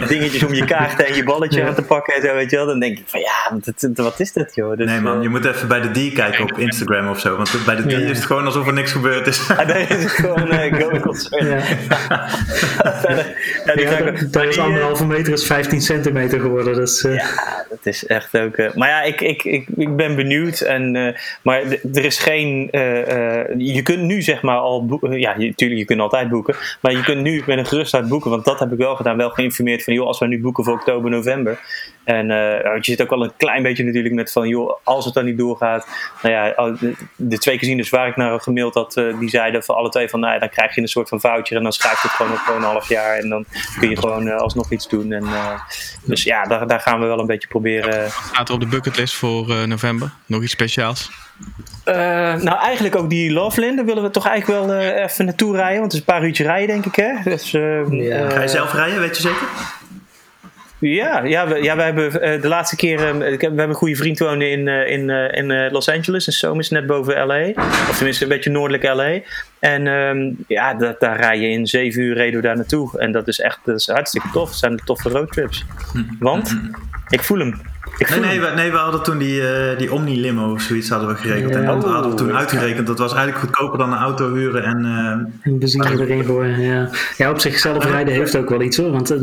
eh, dingetjes om je kaarten en je balletje aan te pakken en zo, weet je wel. Dan denk ik van ja, wat, is dit, joh? Dus, Nee man, eh, je moet even bij de D kijken op Instagram of zo. Want bij de D Ja. is het gewoon alsof er niks gebeurd is. ah, nee, het is gewoon uh, go concern. Ja, dat, dat is anderhalve meter, is 15 centimeter geworden. Dus, eh, Ja, dat is echt ook. eh, maar ja, ik, ik, ik, ik ben benieuwd. En, eh, maar er is geen. eh, eh, je kunt nu zeg maar al boeken. Ja, je, tuurlijk, je kunt altijd boeken. Maar je kunt nu met een gerustheid boeken. Want dat heb ik wel gedaan. Wel geïnformeerd van joh, als we nu boeken voor oktober, november. En eh, want je zit ook al een klein beetje natuurlijk met van joh, als het dan niet doorgaat. Nou ja, de, twee casinos waar ik naar gemaild had, eh, die zeiden voor alle twee van nou ja, dan krijg je een soort van voucher. En dan schrijft het gewoon op gewoon een half jaar. En dan kun je gewoon eh, alsnog iets doen. En, eh, dus ja, daar, daar gaan we wel een beetje proberen. Staat er op de bucketlist voor eh, november? Nog iets speciaals? Eh, nou, eigenlijk ook die Loveland. Daar willen we toch eigenlijk wel eh, even naartoe rijden. Want het is een paar uurtjes rijden, denk ik. Hè? Dus, eh, Ja. Ga je zelf rijden, weet je zeker? Ja, ja, we, ja, we hebben eh, de laatste keer. eh, ik heb- we hebben een goede vriend wonen in, eh, in, eh, in Los Angeles. In Somis, net boven LA. Of tenminste, een beetje noordelijk LA. En ehm, ja, dat, daar rij je in zeven uur reden we daar naartoe. En dat is echt dat is hartstikke tof. Het zijn toffe roadtrips. Want ik voel hem. Nee, nee, we, nee, we hadden toen die, eh, die Omni-limo of zoiets hadden we geregeld. En dat hadden we toen Oh. uitgerekend. Dat was eigenlijk goedkoper dan een auto huren. En eh, Een benzine erin gooien, ja. Ja, op zich zelf rijden heeft ook wel iets hoor. Want eh,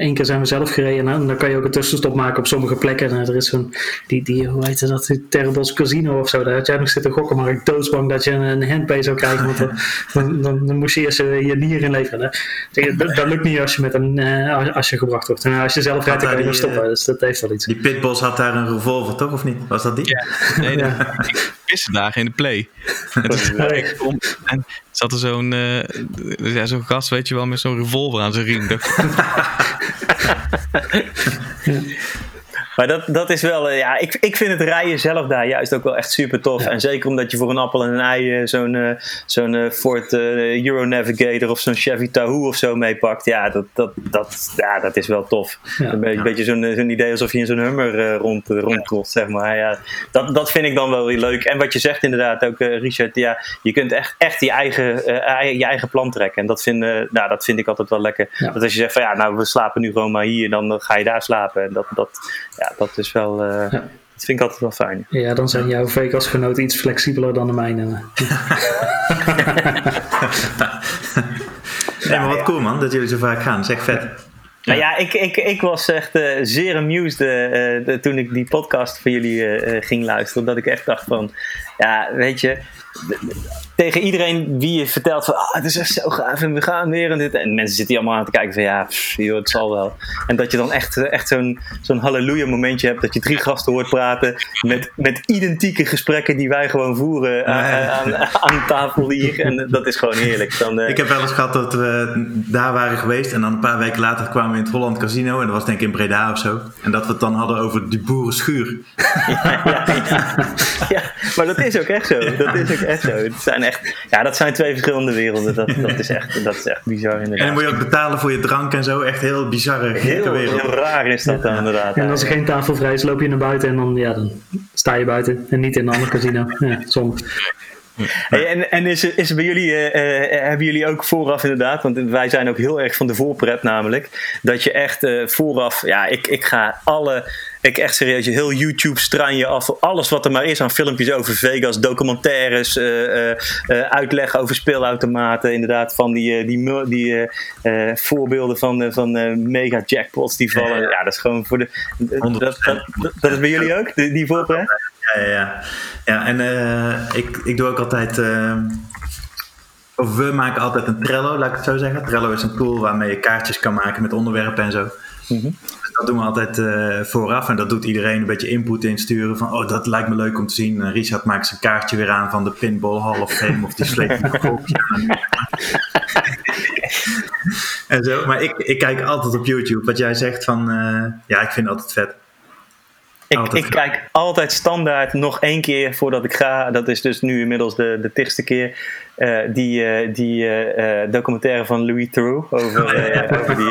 één keer zijn we zelf gereden en dan kan je ook een tussenstop maken op sommige plekken. En er is zo'n, die, die, hoe heet dat, die Terribles Casino of zo. Daar had jij nog zitten gokken, maar ik doodsbang dat je een, een handpay zou krijgen. Want dan, dan, dan, dan moest je eerst je nier inleveren. hè. Dat, dat lukt niet als je, met een, als- als je gebracht wordt. En als je zelf rijdt, dan kan je nog die, stoppen. Dus dat heeft wel iets. die pitbulls had daar een revolver, toch? Of niet? Was dat die? Nee, Ja. ik pissen dagen in de play. En toen ik om en zat er zo'n eh, ja, zo'n gast, weet je wel, met zo'n revolver aan zijn riem. Maar dat, dat is wel, eh, ja, ik, ik vind het rijden zelf daar juist ook wel echt super tof. En zeker omdat je voor een appel en een ei eh, zo'n eh, zo'n Ford eh, Euro Navigator of zo'n Chevy Tahoe of zo meepakt. Ja, dat, dat, dat, ja, dat is wel tof. Ja. een beetje, beetje zo'n zo'n idee alsof je in zo'n Hummer eh, rond, rondkomt, zeg maar. Ja, dat, dat vind ik dan wel weer leuk. En wat je zegt inderdaad ook, Richard, ja, je kunt echt, echt je, eigen, ei- je eigen plan trekken. En dat vind, nou, dat vind ik altijd wel lekker. Dat als je zegt van ja, nou we slapen nu gewoon maar hier, dan ga je daar slapen. En dat, dat, ja, dat is wel, eh, Ja. dat vind ik altijd wel fijn. Ja, dan zijn jouw Vegas-genoten iets flexibeler dan de mijne. Nee, maar wat cool man, dat jullie zo vaak gaan. Dat is echt vet. Nou ja, ik, ik, ik was echt eh, zeer amused eh, de- toen ik die podcast van jullie eh, eh, ging luisteren. Dat ik echt dacht van, ja, weet je, tegen iedereen wie je vertelt van, ah, het is echt zo gaaf en we gaan weer en dit. En mensen zitten hier allemaal aan te kijken van, ja, pff, joh, het zal wel. En dat je dan echt, eh, echt zo'n zo'n halleluja momentje hebt, dat je drie gasten hoort praten met, met identieke gesprekken die wij gewoon voeren aan, Ja, ja. aan, aan tafel hier. En eh, dat is gewoon heerlijk. Dan, eh, Ik heb wel eens gehad dat we daar waren geweest en dan een paar weken later kwamen we in het Holland Casino en dat was denk ik in Breda of zo. En dat we het dan hadden over die boerenschuur. ja, ja. ja, maar dat is ook echt zo. Dat is ook echt zo. Het zijn echt, ja, dat zijn twee verschillende werelden. Dat, dat, is, echt, dat is echt bizar En dan inderdaad. moet je ook betalen voor je drank en zo. Echt heel bizarre, Heel, wereld. heel raar is dat dan inderdaad. En als er geen tafel vrij is, loop je naar buiten en dan, ja, dan sta je buiten. En niet in een ander casino. Ja. Hey, en en is, is bij jullie, eh, eh, hebben jullie ook vooraf inderdaad, want wij zijn ook heel erg van de voorpret namelijk, dat je echt eh, vooraf, ja, ik, ik ga alle, ik echt serieus, heel YouTube straan je af, alles wat er maar is aan filmpjes over Vegas, documentaires, eh, eh, eh, uitleg over speelautomaten, inderdaad, van die, die, die voorbeelden van, van mega jackpots die vallen. Ja, dat is gewoon voor de, dat, dat, dat, dat is bij jullie ook, die, die voorpret? Ja, ja, ja. ja en ik, ik doe ook altijd. of we maken altijd een Trello, laat ik het zo zeggen. Trello is een tool waarmee je kaartjes kan maken met onderwerpen en zo. Mhm. Dat doen we altijd eh, vooraf en dat doet iedereen een beetje input insturen van oh dat lijkt me leuk om te zien. En Richard maakt zijn kaartje weer aan van de Pinball Hall of Fame of die sleept een kopje aan. en zo. Maar ik, ik kijk altijd op YouTube wat jij zegt van eh, ja ik vind het altijd vet. Ik, ik kijk altijd standaard nog één keer voordat ik ga. Dat is dus nu inmiddels de, de tigste keer. Eh, die eh, die eh, documentaire van Louis Theroux. Over, over die,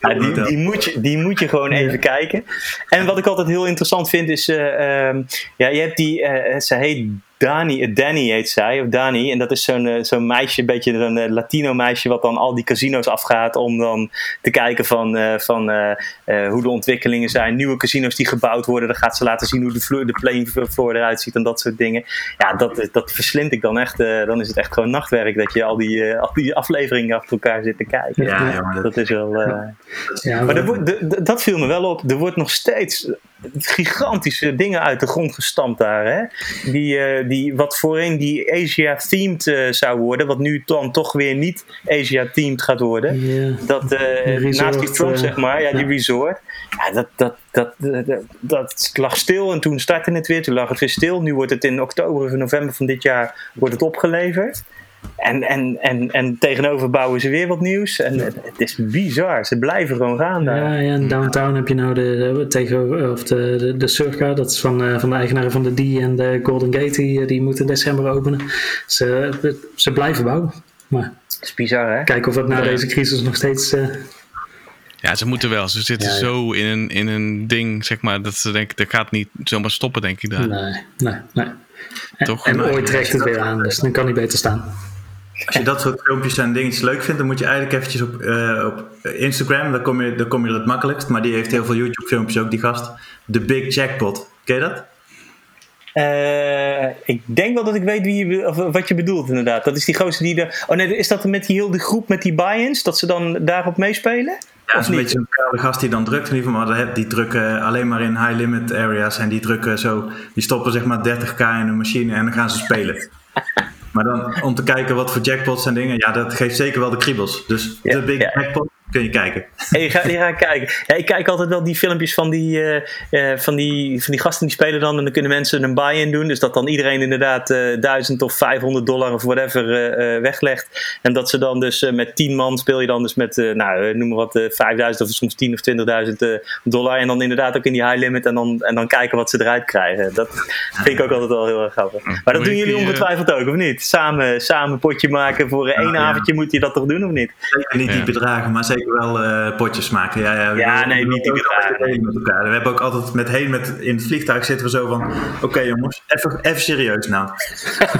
ja, die, die, moet je, die moet je gewoon even kijken. En wat ik altijd heel interessant vind is. eh, ehm, ja, je hebt die. ze heet Dani, eh, Danny heet zij, of Dani. En dat is zo'n eh, zo'n meisje, een beetje een eh, Latino meisje, wat dan al die casino's afgaat om dan te kijken van, van hoe de ontwikkelingen zijn. Nieuwe casino's die gebouwd worden, dan gaat ze laten zien hoe de, vloer, de playing floor eruit ziet en dat soort dingen. Ja, dat, dat verslind ik dan echt. dan is het echt gewoon nachtwerk dat je al die, al die afleveringen achter elkaar zit te kijken. Ja, jongen, dat- Dat is wel. Ja, maar dat viel me wel op. Er wordt nog steeds gigantische dingen uit de grond gestampt daar. Hè? Die, eh, die, wat voorheen die Asia-themed eh, zou worden, wat nu dan toch weer niet Asia-themed gaat worden. Dat eh, resort, naast die Trump, zeg maar, ja, die resort. Ja, dat, dat, dat, dat, dat lag stil en toen startte het weer. Toen lag het weer stil. Nu wordt het in oktober of november van dit jaar wordt het opgeleverd. En, en, en, en tegenover bouwen ze weer wat nieuws. En het, het is bizar. Ze blijven gewoon gaan daar. Ja, ja, in downtown heb je nou de, de, tegenover, of de, de, de Circa, dat is van, eh, van de eigenaren van de D en de Golden Gate, die, die moeten in december openen. Ze, ze blijven bouwen. Maar Dat is bizar, hè? kijken of dat na Ja. deze crisis nog steeds. eh, Ja, ze moeten wel. Ze zitten Ja, ja. zo in een, in een ding, zeg maar, dat ze denken, dat gaat niet zomaar stoppen, denk ik daar. nee, nee, nee. En, Toch? en Maar- ooit trekt het weer aan, dus dan kan hij beter staan. Als je dat soort filmpjes en dingetjes leuk vindt, dan moet je eigenlijk eventjes op, eh, op Instagram, daar kom, je, daar kom je het makkelijkst. Maar die heeft heel veel YouTube filmpjes ook, die gast. The Big Jackpot. Ken je dat? Eh, ik denk wel dat ik weet wie je, of wat je bedoelt, inderdaad. Dat is die gozer die de. Oh nee, is dat met die hele groep met die buy-ins? Dat ze dan daarop meespelen? Ja, is een niet? beetje een koude gast die dan drukt in ieder geval. Maar die drukken alleen maar in high limit areas. En die drukken zo, die stoppen zeg maar 30k in een machine en dan gaan ze spelen. Maar dan om te kijken wat voor jackpots en dingen, ja, dat geeft zeker wel de kriebels. Dus Ja, de Big ja. Jackpot kun je kijken. Hey, je, gaat, je gaat kijken. Ja, ik kijk altijd wel die filmpjes van die, eh, eh, van, die, van die gasten die spelen dan. En dan kunnen mensen een buy-in doen. Dus dat dan iedereen inderdaad eh 1000 of 500 dollar of whatever eh, eh, weglegt. En dat ze dan dus eh, met 10 man speel je dan dus met, eh, nou, noem maar wat, eh 5000 of soms 10 of 20.000 eh, dollar. En dan inderdaad ook in die high limit. En dan, en dan kijken wat ze eruit krijgen. Dat vind ik ook altijd wel heel erg grappig. Maar dat doen jullie ongetwijfeld ook, of niet? Samen, samen een potje maken voor één Ja, ja. avondje moet je dat toch doen, of niet? Zeker niet die bedragen, maar zeker wel eh, potjes maken. Ja, ja, we- Ja, we- nee, we- niet die we- Met elkaar. We hebben ook altijd met heen met in het vliegtuig zitten we zo van: oké jongens, even, even serieus nou.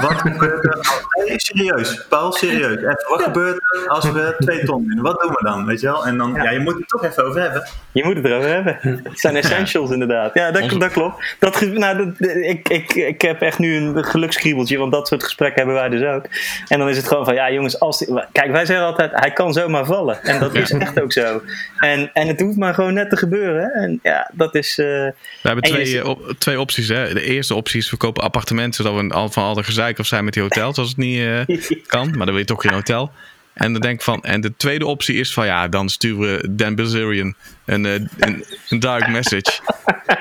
Wat gebeurt er? als- Nee, serieus, Paul, serieus. Even, wat gebeurt er als we twee ton winnen? Wat doen we dan? Weet je wel? En dan, ja, je moet het toch even over hebben. Je moet het erover hebben. Het zijn essentials inderdaad. Ja, dat, dat klopt. Dat, ge- nou, dat, ik, ik, ik heb echt nu een gelukskriebeltje, want dat soort gesprekken hebben wij dus ook. En dan is het gewoon van, ja jongens, als die- kijk wij zeggen altijd, hij kan zomaar vallen. En dat is is echt ook zo. En, en het hoeft maar gewoon net te gebeuren. En ja, dat is. eh, We hebben je twee, eh, op- twee opties. Hè. De eerste optie is we kopen appartementen zodat we van al de gezeik of zijn met die hotels als het niet eh, kan. Maar dan wil je toch geen hotel. En dan denk ik van, en de tweede optie is van ja, dan sturen we Dan Bilzerian een, eh, een, een direct message.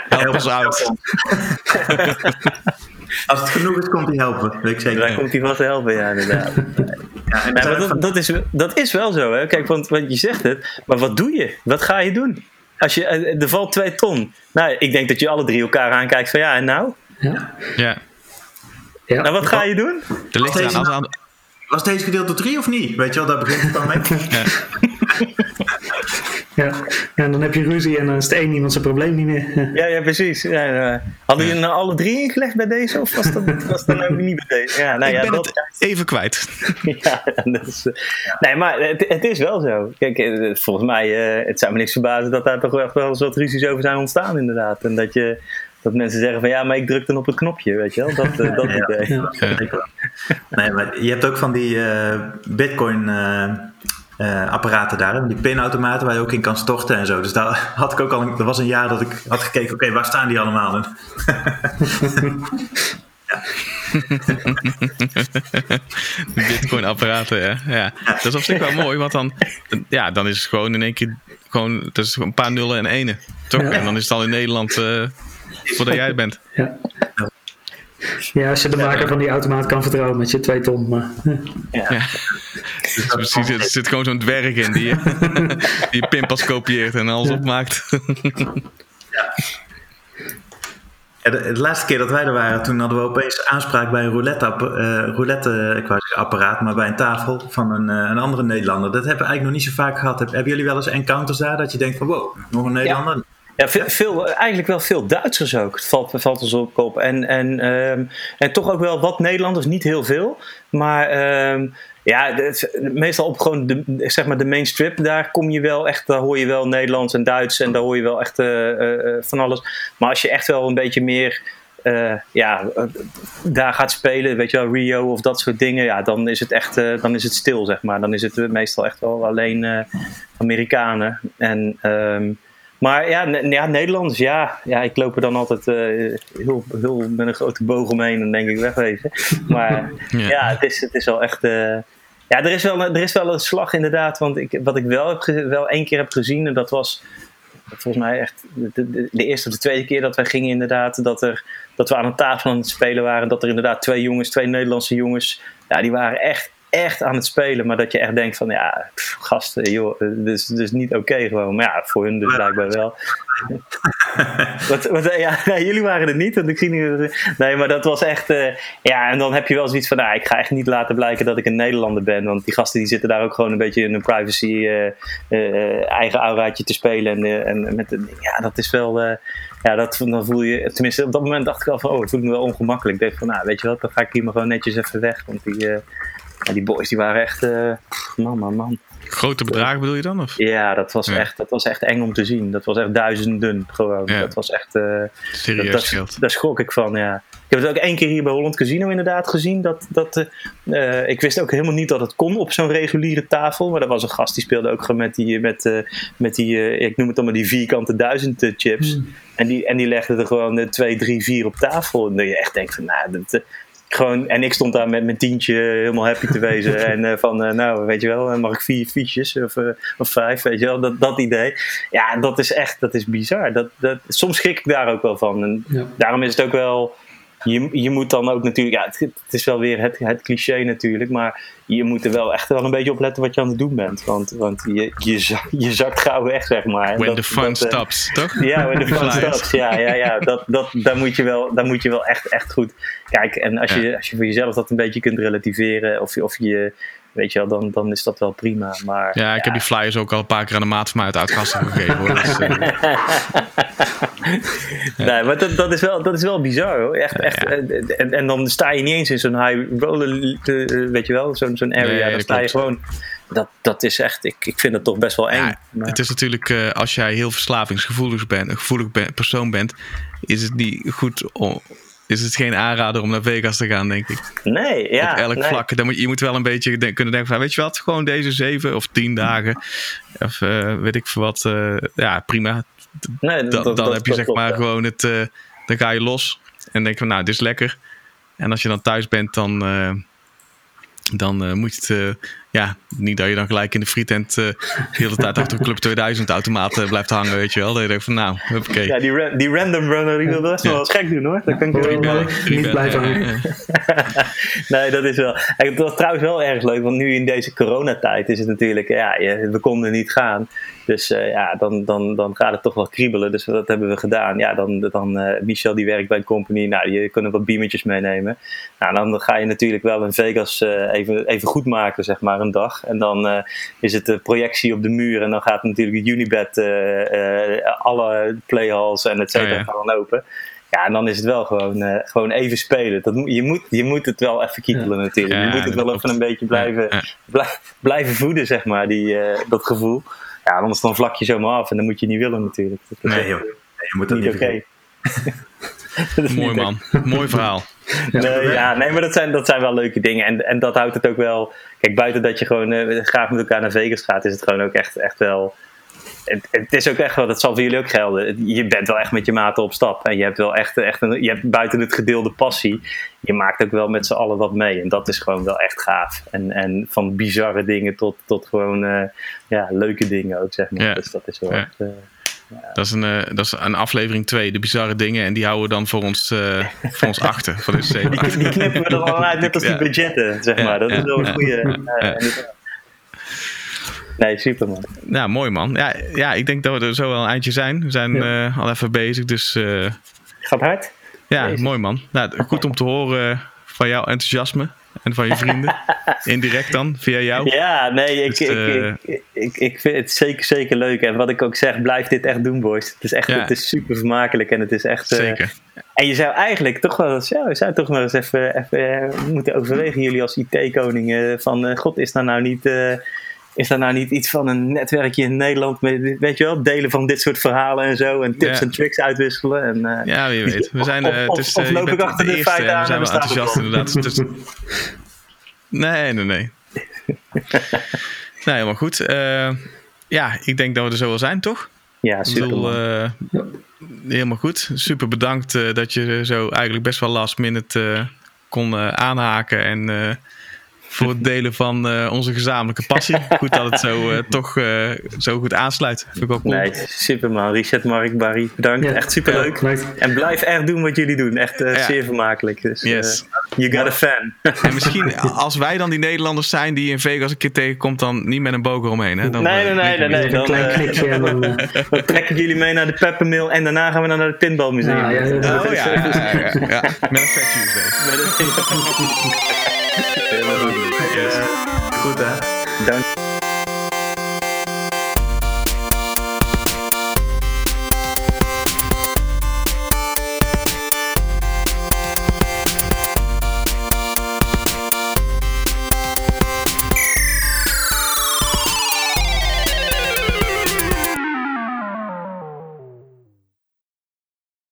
Help ons out. Als het genoeg is, komt hij helpen. Weet ik zeker. daar komt hij vast te helpen, ja, inderdaad. Ja, en Ja, maar dat, is, dat is wel zo, hè? Kijk, want, want je zegt het, maar wat doe je? Wat ga je doen? Als je, eh, er valt twee ton. Nou, ik denk dat je alle drie elkaar aankijkt van ja, en nou? Ja. Ja, Ja. Nou, wat ga je doen? er ligt. Als, aan- Was deze gedeelte 3 of niet? Weet je wel, daar begint het dan mee. Ja. en dan heb je ruzie en dan is het één iemand zijn probleem niet meer. Ja, ja precies. Ja, ja. Hadden jullie nou alle drie ingelegd bij deze? Of was dat, was dat nou niet bij deze? Ja, nou ik ja, ben dat, het even kwijt. ja, dat is, eh, nee, maar het, het is wel zo. Kijk, eh, volgens mij, eh, het zou me niks verbazen dat daar toch echt wel eens wat ruzies over zijn ontstaan, inderdaad. En dat, je, dat mensen zeggen van ja, maar ik druk dan op het knopje, weet je wel? Dat, eh, dat Ja. idee. Ja. Nee, maar je hebt ook van die eh, bitcoin eh, apparaten daar, hè, die pinautomaten waar je ook in kan storten en zo. Dus daar had ik ook al, een- er was een jaar dat ik had gekeken, oké, waar staan die allemaal? En Bitcoin apparaten, ja. ja. Dat is op zich wel mooi, want dan, ja, dan is het gewoon in één keer gewoon, het is een paar nullen en enen. Toch? Ja. En dan is het al in Nederland eh, voordat jij het bent. Ja. ja, als je de maker van die automaat kan vertrouwen met je twee ton. Maar, Dus precies, er zit gewoon zo'n dwerg in die, die je pinpas kopieert en alles opmaakt. Ja, de, de laatste keer dat wij er waren, toen hadden we opeens aanspraak bij een roulette, eh, roulette zeggen apparaat, maar bij een tafel van een, eh, een andere Nederlander. Dat hebben we eigenlijk nog niet zo vaak gehad. Heb- hebben jullie wel eens encounters daar dat je denkt van wow, nog een Nederlander? Ja, veel, eigenlijk wel veel Duitsers ook. Het valt, valt ons op kop. En, en, ehm, en toch ook wel wat Nederlanders, niet heel veel. Maar ehm, ja, het- meestal op gewoon de, zeg maar de main strip, daar kom je wel echt, daar hoor je wel Nederlands en Duits en daar hoor je wel echt eh, eh, eh, van alles. Maar als je echt wel een beetje meer. ja, daar gaat spelen, weet je wel, Rio of dat soort dingen, ja, dan is het echt, dan is het stil, zeg maar. Dan is het meestal echt wel alleen Amerikanen. En, ehm, maar ja, ja, Nederlanders, ja, ja, ik loop er dan altijd eh, heel, heel met een grote boog omheen en denk ik wegwezen. Maar Ja. ja, het, is, het is wel echt. eh, ja, er is wel, er is wel een slag inderdaad. Want ik, wat ik wel, heb wel één keer heb gezien, en dat was volgens mij echt de, de, de eerste of de tweede keer dat wij gingen, inderdaad, dat, er, dat we aan een tafel aan het spelen waren. Dat er inderdaad twee jongens, twee Nederlandse jongens, ja, die waren echt, echt aan het spelen. Maar dat je echt denkt van, ja, pff, gasten, joh, eh, dit is, dit is niet oké gewoon. Maar ja, voor hun dus blijkbaar wel. wat, wat, ja, nee, jullie waren er niet, want ik zie niet. Nee, maar dat was echt. eh, ja, en dan heb je wel zoiets van. Nou, ik ga echt niet laten blijken dat ik een Nederlander ben. Want die gasten die zitten daar ook gewoon een beetje in een privacy eh, eh, eigen auraatje te spelen. En, en met, ja, dat is wel. ja, dat, dan voel je. Tenminste, op dat moment dacht ik al van. Oh, ik voel me wel ongemakkelijk. Ik dacht van, nou, weet je wat, dan ga ik hier maar gewoon netjes even weg. Want die, ja, die boys die waren echt. eh, man, man, man. Grote bedragen bedoel je dan? Of? Ja, dat was, Ja. Echt, dat was echt eng om te zien. Dat was echt duizenden gewoon. Ja. Dat was echt. eh, Serieus dat, daar schrok ik van, ja. Ik heb het ook één keer hier bij Holland Casino inderdaad gezien. Dat, dat, eh, ik wist ook helemaal niet dat het kon op zo'n reguliere tafel. Maar er was een gast die speelde ook gewoon met die, met, eh, met die eh, ik noem het dan maar die vierkante duizend chips. En, die, en die legde er gewoon twee, drie, vier op tafel. En dat je echt denkt van, nou, dat, gewoon, en ik stond daar met mijn tientje helemaal happy te wezen. en eh, van, eh, nou, weet je wel, eh, mag ik vier fiches of, of vijf, weet je wel, dat, dat idee. Ja, dat is echt, dat is bizar. Dat, dat, soms schrik ik daar ook wel van. En Ja. daarom is het ook wel, je, je moet dan ook natuurlijk, ja, het, het is wel weer het, het cliché natuurlijk, maar je moet er wel echt wel een beetje op letten wat je aan het doen bent. Want, want je, je, je zakt gauw weg, zeg maar. En When dat- the fun dat, eh, stops, toch? ja, when the fun stops. Ja, ja, ja. Dat, dat, daar, moet je wel, daar moet je wel echt, echt goed kijken. En als je, als je voor jezelf dat een beetje kunt relativeren, of of je weet je wel, dan, dan is dat wel prima. Maar, Ja, ik heb die flyers ook al een paar keer aan de maat van mij uit uitgasten gegeven. Hoor. Dus, eh, Nee, maar dat, dat, is wel, dat is wel bizar hoor. Echt, echt. Ja. En, en dan sta je niet eens in zo'n high roller, eh, weet je wel, zo'n zo'n area. Nee, dan sta je gewoon. Dat, dat is echt, ik, ik vind het toch best wel eng. ja, Maar- het is natuurlijk, eh, als jij heel verslavingsgevoelig bent, een gevoelig ben- persoon bent, is het niet goed om, is het geen aanrader om naar Vegas te gaan, denk ik. Nee, ja. Op elk nee. vlak. Dan moet, je moet wel een beetje de- kunnen denken van, weet je wat, gewoon deze zeven of tien dagen. Of eh, weet ik veel wat. eh, ja, prima. Nee, Dan, dat- dan dat- heb je zeg maar ja. gewoon het, eh, dan ga je los. En denk van, nou, dit is lekker. En als je dan thuis bent, dan, dan moet je het, ja, niet dat je dan gelijk in de frietent eh, de hele tijd achter een Club 2000 automaat eh, blijft hangen, weet je wel. Dat je denkt van, nou, oké. Ja, die, ra- die random runner die wil best wel eens gek doen hoor. Dat kan ik wel niet blijven hangen. nee, dat is wel. Het was trouwens wel erg leuk, want nu in deze coronatijd is het natuurlijk, ja, we konden niet gaan. Dus eh, ja, dan, dan, dan gaat het toch wel kriebelen. Dus dat hebben we gedaan. Ja, dan, dan Michel die werkt bij een company, nou, je kunnen wat beamertjes meenemen. Nou, dan ga je natuurlijk wel in Vegas even, even goed maken, zeg maar, een dag. En dan eh, is het de projectie op de muur en dan gaat natuurlijk het Unibed, eh, eh, alle playhalls en et cetera Oh ja. gaan dan open. Ja, en dan is het wel gewoon, eh, gewoon even spelen. Dat, moet- je, moet, je moet het wel even kietelen natuurlijk. Ja, je moet het wel klopt. even een beetje blijven, Ja, ja. blij- blijven voeden, zeg maar, die, eh, dat gevoel. Ja, anders dan vlak je zomaar af en dan moet je niet willen natuurlijk. Dat is Nee joh, Nee, je moet dat niet niet oké. Mooi man, mooi verhaal. Nee, ja, nee, maar dat zijn, dat zijn wel leuke dingen. En, en dat houdt het ook wel. Kijk, buiten dat je gewoon eh, graag met elkaar naar Vegas gaat, is het gewoon ook echt, echt wel. Het, het is ook echt wel, dat zal voor jullie ook gelden. Je bent wel echt met je maten op stap. En je hebt wel echt, echt een, je hebt buiten het gedeelde passie. Je maakt ook wel met z'n allen wat mee. En dat is gewoon wel echt gaaf. En, en van bizarre dingen tot, tot gewoon eh, ja, leuke dingen ook, zeg maar. Ja. Dus dat is wel Ja. echt, eh, Dat is een, eh, dat is een aflevering 2, de bizarre dingen. En die houden we dan voor ons, eh, voor ons achter. Voor de die, die knippen we er al uit, net als die budgetten, zeg maar. Dat is wel een goede. Ja. Nee, super man. Ja, mooi man. Ja, ja, ik denk dat we er zo wel een eindje zijn. We zijn eh, al even bezig, dus eh, Gaat hard? ja, mooi man. Nou, goed om te horen van jouw enthousiasme en van je vrienden. Indirect dan, via jou. Ja, nee, ik, Dus, ik, eh, ik, ik, ik vind het zeker, zeker leuk. En wat ik ook zeg, blijf dit echt doen, boys. Het is echt Ja. het is super vermakelijk en het is echt... eh, Zeker. en je zou eigenlijk toch wel eens, ja, je zou toch wel eens even, even eh, moeten overwegen, jullie als IT-koningen, van god, is daar nou niet... is daar nou niet iets van een netwerkje in Nederland met, weet je wel, delen van dit soort verhalen en zo en tips Ja. en tricks uitwisselen? En, eh, Ja, wie weet. We zijn, Of- eh, of- eh, loop ik achter de de feiten aan we zijn en wel we enthousiast inderdaad. Dus- nee, nee, nee. nou, helemaal goed. Eh, ja, ik denk dat we er zo wel zijn, toch? ja, super. bedoel, helemaal goed. Super bedankt dat je zo eigenlijk best wel last minute kon aanhaken. En voor het delen van eh, onze gezamenlijke passie. Goed dat het zo, eh, toch eh, zo goed aansluit. Vind ik ook cool. Nee, super man. Richard, Mark, Barry, bedankt. Ja. Echt super leuk. Leuk. En blijf echt doen wat jullie doen. Echt eh, Ja. zeer vermakelijk. Dus, Yes. you got a fan. En misschien als wij dan die Nederlanders zijn die je in Vegas een keer tegenkomt, dan niet met een boger omheen. Hè? Dan, Nee, nee, nee, nee, nee. Een Dan, klein eh, knikje en dan... dan trek ik jullie mee naar de Peppermill en daarna gaan we dan naar het Pinballmuseum. Ja, ja, ja. Oh ja, ja, ja, ja, ja. Met een Fat Tuesday. Met het- Helemaal